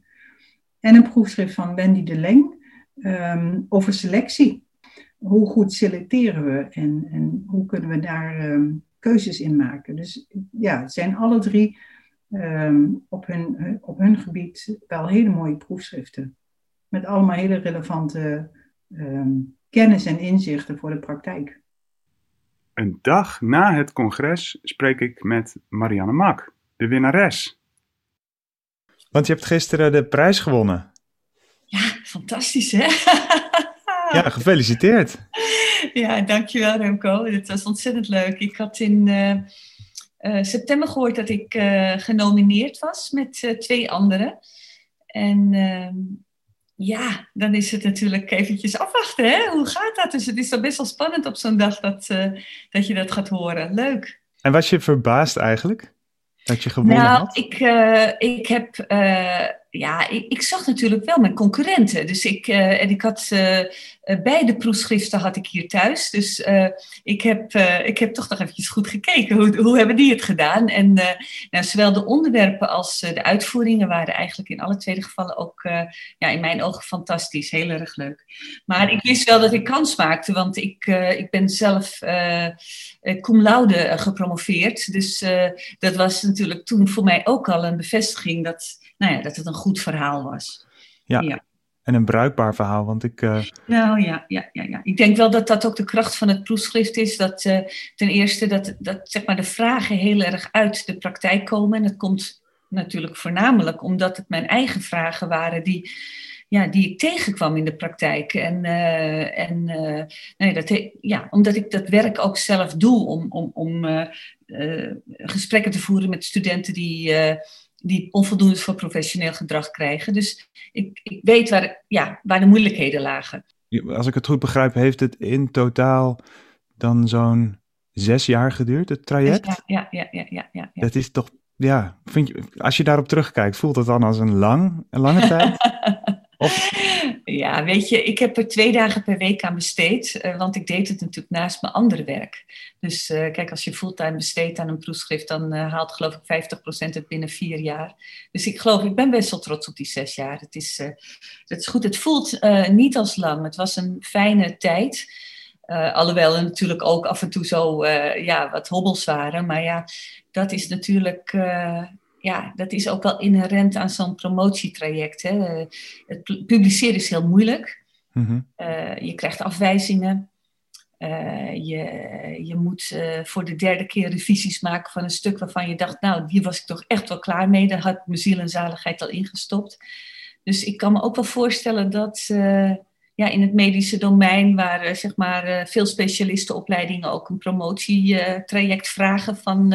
En een proefschrift van Wendy de Leng um, over selectie. Hoe goed selecteren we en, en hoe kunnen we daar um, keuzes in maken? Dus ja, het zijn alle drie um, op, hun, op hun gebied wel hele mooie proefschriften. Met allemaal hele relevante kennis en inzichten voor de praktijk. Een dag na het congres spreek ik met Marianne Mak, de winnares. Want je hebt gisteren de prijs gewonnen. Ja, fantastisch hè? ja, gefeliciteerd. Ja, dankjewel Remco. Het was ontzettend leuk. Ik had in uh, september gehoord dat ik uh, genomineerd was met twee anderen. En ehm, ja, dan is het natuurlijk eventjes afwachten. Hè? Hoe gaat dat? Dus het is wel best wel spannend op zo'n dag dat, dat je dat gaat horen. Leuk. En was je verbaasd eigenlijk? Dat je gewonnen nou, had? Ik, ik heb ja, ik, ik, zag natuurlijk wel mijn concurrenten. Dus ik, uh, en ik had uh, beide proefschriften had ik hier thuis. Dus ik, heb, ik heb toch nog eventjes goed gekeken. Hoe, hoe hebben die het gedaan? En nou, zowel de onderwerpen als de uitvoeringen waren eigenlijk in alle twee gevallen ook ja, in mijn ogen fantastisch. Heel erg leuk. Maar ik wist wel dat ik kans maakte, want ik, ik ben zelf cum laude gepromoveerd. Dus dat was natuurlijk toen voor mij ook al een bevestiging dat nou ja, dat het een goed verhaal was. Ja. ja. En een bruikbaar verhaal, want ik. Uh... Nou ja, ja, ja, ja, ik denk wel dat dat ook de kracht van het proefschrift is. Dat uh, ten eerste dat, dat zeg maar, de vragen heel erg uit de praktijk komen. En dat komt natuurlijk voornamelijk omdat het mijn eigen vragen waren die, ja, die ik tegenkwam in de praktijk. En, uh, en nee, dat, ja, omdat ik dat werk ook zelf doe om, om, om gesprekken te voeren met studenten die die onvoldoende voor professioneel gedrag krijgen. Dus ik, ik weet waar, ja, waar de moeilijkheden lagen. Als ik het goed begrijp, heeft het in totaal dan zo'n zes jaar geduurd, het traject? Ja, ja, ja, ja, ja, ja. Dat is toch, ja, vind je, als je daarop terugkijkt, voelt het dan als een, lang, een lange tijd? Of... Ja, weet je, ik heb er twee dagen per week aan besteed, uh, want ik deed het natuurlijk naast mijn andere werk. Dus uh, kijk, als je fulltime besteedt aan een proefschrift, dan uh, haalt geloof ik 50% het binnen vier jaar. Dus ik geloof, ik ben best wel trots op die zes jaar. Het is, het is goed, het voelt niet als lang. Het was een fijne tijd. alhoewel er natuurlijk ook af en toe zo ja, wat hobbels waren. Maar ja, dat is natuurlijk ja, dat is ook wel inherent aan zo'n promotietraject. Hè. Het publiceren is heel moeilijk. Mm je krijgt afwijzingen. Uh, je, je moet uh, voor de derde keer revisies maken van een stuk waarvan je dacht, nou, hier was ik toch echt wel klaar mee. Daar had mijn ziel en zaligheid al ingestopt. Dus ik kan me ook wel voorstellen dat ja, in het medische domein, waar zeg maar, veel specialistenopleidingen ook een promotietraject vragen van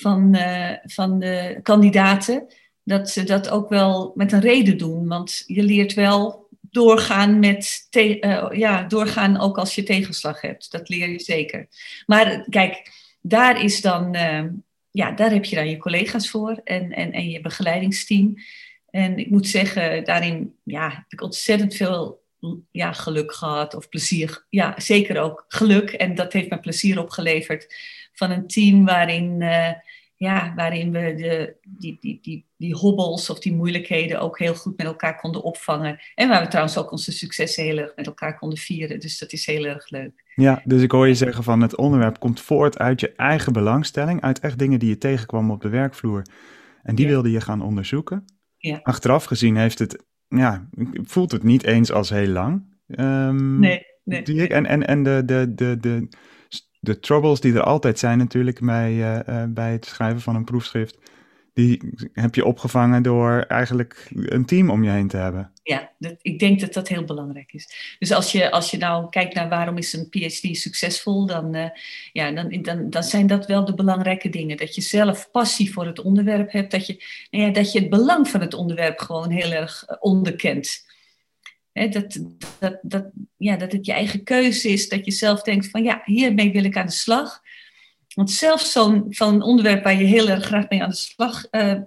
van, uh, van de kandidaten, dat ze dat ook wel met een reden doen. Want je leert wel doorgaan met uh, ja, doorgaan ook als je tegenslag hebt. Dat leer je zeker. Maar kijk, daar is dan, uh, ja, daar heb je dan je collega's voor en, en, en je begeleidingsteam. En ik moet zeggen, daarin ja, heb ik ontzettend veel ja, geluk gehad of plezier. Ja, zeker ook geluk. En dat heeft me plezier opgeleverd van een team waarin, uh, ja, waarin we de, die, die, die, die hobbels of die moeilijkheden ook heel goed met elkaar konden opvangen. En waar we trouwens ook onze successen heel erg met elkaar konden vieren. Dus dat is heel erg leuk. Ja, dus ik hoor je zeggen van het onderwerp komt voort uit je eigen belangstelling, uit echt dingen die je tegenkwam op de werkvloer. En die wilde je gaan onderzoeken. Ja. Achteraf gezien heeft het, ja, voelt het niet eens als heel lang. Um, nee, nee. En, en, en de, de, de, de, de troubles die er altijd zijn natuurlijk bij, uh, bij het schrijven van een proefschrift, die heb je opgevangen door eigenlijk een team om je heen te hebben. Ja, ik denk dat dat heel belangrijk is. Dus als je, als je nou kijkt naar waarom is een PhD succesvol, dan, uh, ja, dan, dan, dan zijn dat wel de belangrijke dingen. Dat je zelf passie voor het onderwerp hebt, dat je, nou ja, dat je het belang van het onderwerp gewoon heel erg onderkent. Dat, dat, dat, ja, dat het je eigen keuze is, dat je zelf denkt van ja, hiermee wil ik aan de slag. Want zelfs zo'n onderwerp waar je heel erg graag mee aan de slag uh,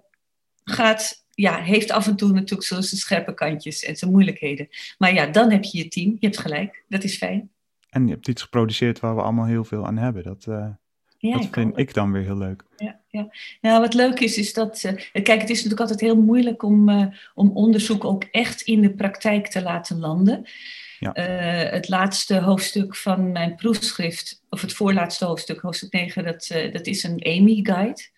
gaat, ja, heeft af en toe natuurlijk zo zijn scherpe kantjes en zijn moeilijkheden. Maar ja, dan heb je je team, je hebt gelijk, dat is fijn. En je hebt iets geproduceerd waar we allemaal heel veel aan hebben. Dat, uh, ja, dat vind ik dan weer heel leuk. Ja, ja. Nou, wat leuk is, is dat. Uh, kijk, het is natuurlijk altijd heel moeilijk om, uh, om onderzoek ook echt in de praktijk te laten landen. Ja. Uh, het laatste hoofdstuk van mijn proefschrift, of het voorlaatste hoofdstuk, hoofdstuk 9, dat, dat is een AMI-guide.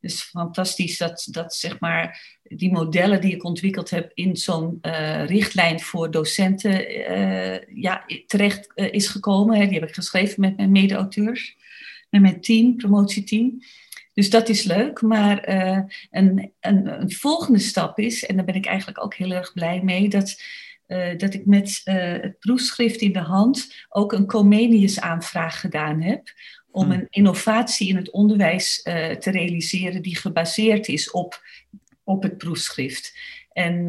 Dus fantastisch dat, dat zeg maar, die modellen die ik ontwikkeld heb in zo'n uh, richtlijn voor docenten ja, terecht is gekomen. Hè. Die heb ik geschreven met mijn mede-auteurs, met mijn team, promotieteam. Dus dat is leuk. Maar een, een, een volgende stap is, en daar ben ik eigenlijk ook heel erg blij mee, dat uh, dat ik met uh, het proefschrift in de hand ook een Comenius-aanvraag gedaan heb. Om hmm. een innovatie in het onderwijs te realiseren die gebaseerd is op, op het proefschrift. En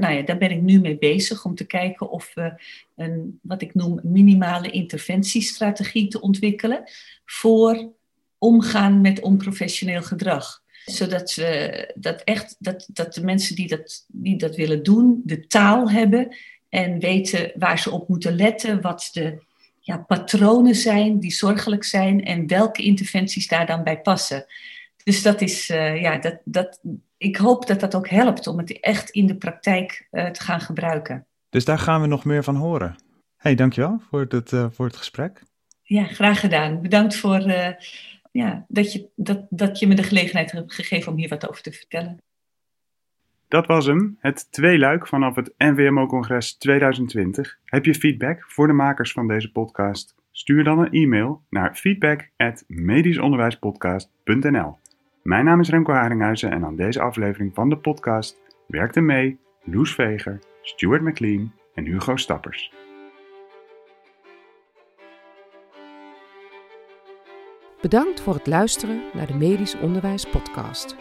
nou ja, daar ben ik nu mee bezig om te kijken of we een, wat ik noem, minimale interventiestrategie te ontwikkelen voor omgaan met onprofessioneel gedrag zodat we dat echt, dat, dat de mensen die dat, die dat willen doen, de taal hebben en weten waar ze op moeten letten, wat de ja, patronen zijn die zorgelijk zijn en welke interventies daar dan bij passen. Dus dat is, uh, ja, dat, dat, ik hoop dat dat ook helpt om het echt in de praktijk uh, te gaan gebruiken. Dus daar gaan we nog meer van horen. hey, dankjewel voor het, uh, voor het gesprek. Ja, graag gedaan. Bedankt voor ja, dat, je, dat, dat je me de gelegenheid hebt gegeven om hier wat over te vertellen. Dat was hem, het tweeluik vanaf het NVMO-congres 2020. Heb je feedback voor de makers van deze podcast? Stuur dan een e-mail naar feedback@medischonderwijspodcast.nl. Mijn naam is Remco Haringhuizen en aan deze aflevering van de podcast werkten mee Loes Veger, Stuart McLean en Hugo Stappers. Bedankt voor het luisteren naar de Medisch Onderwijs Podcast.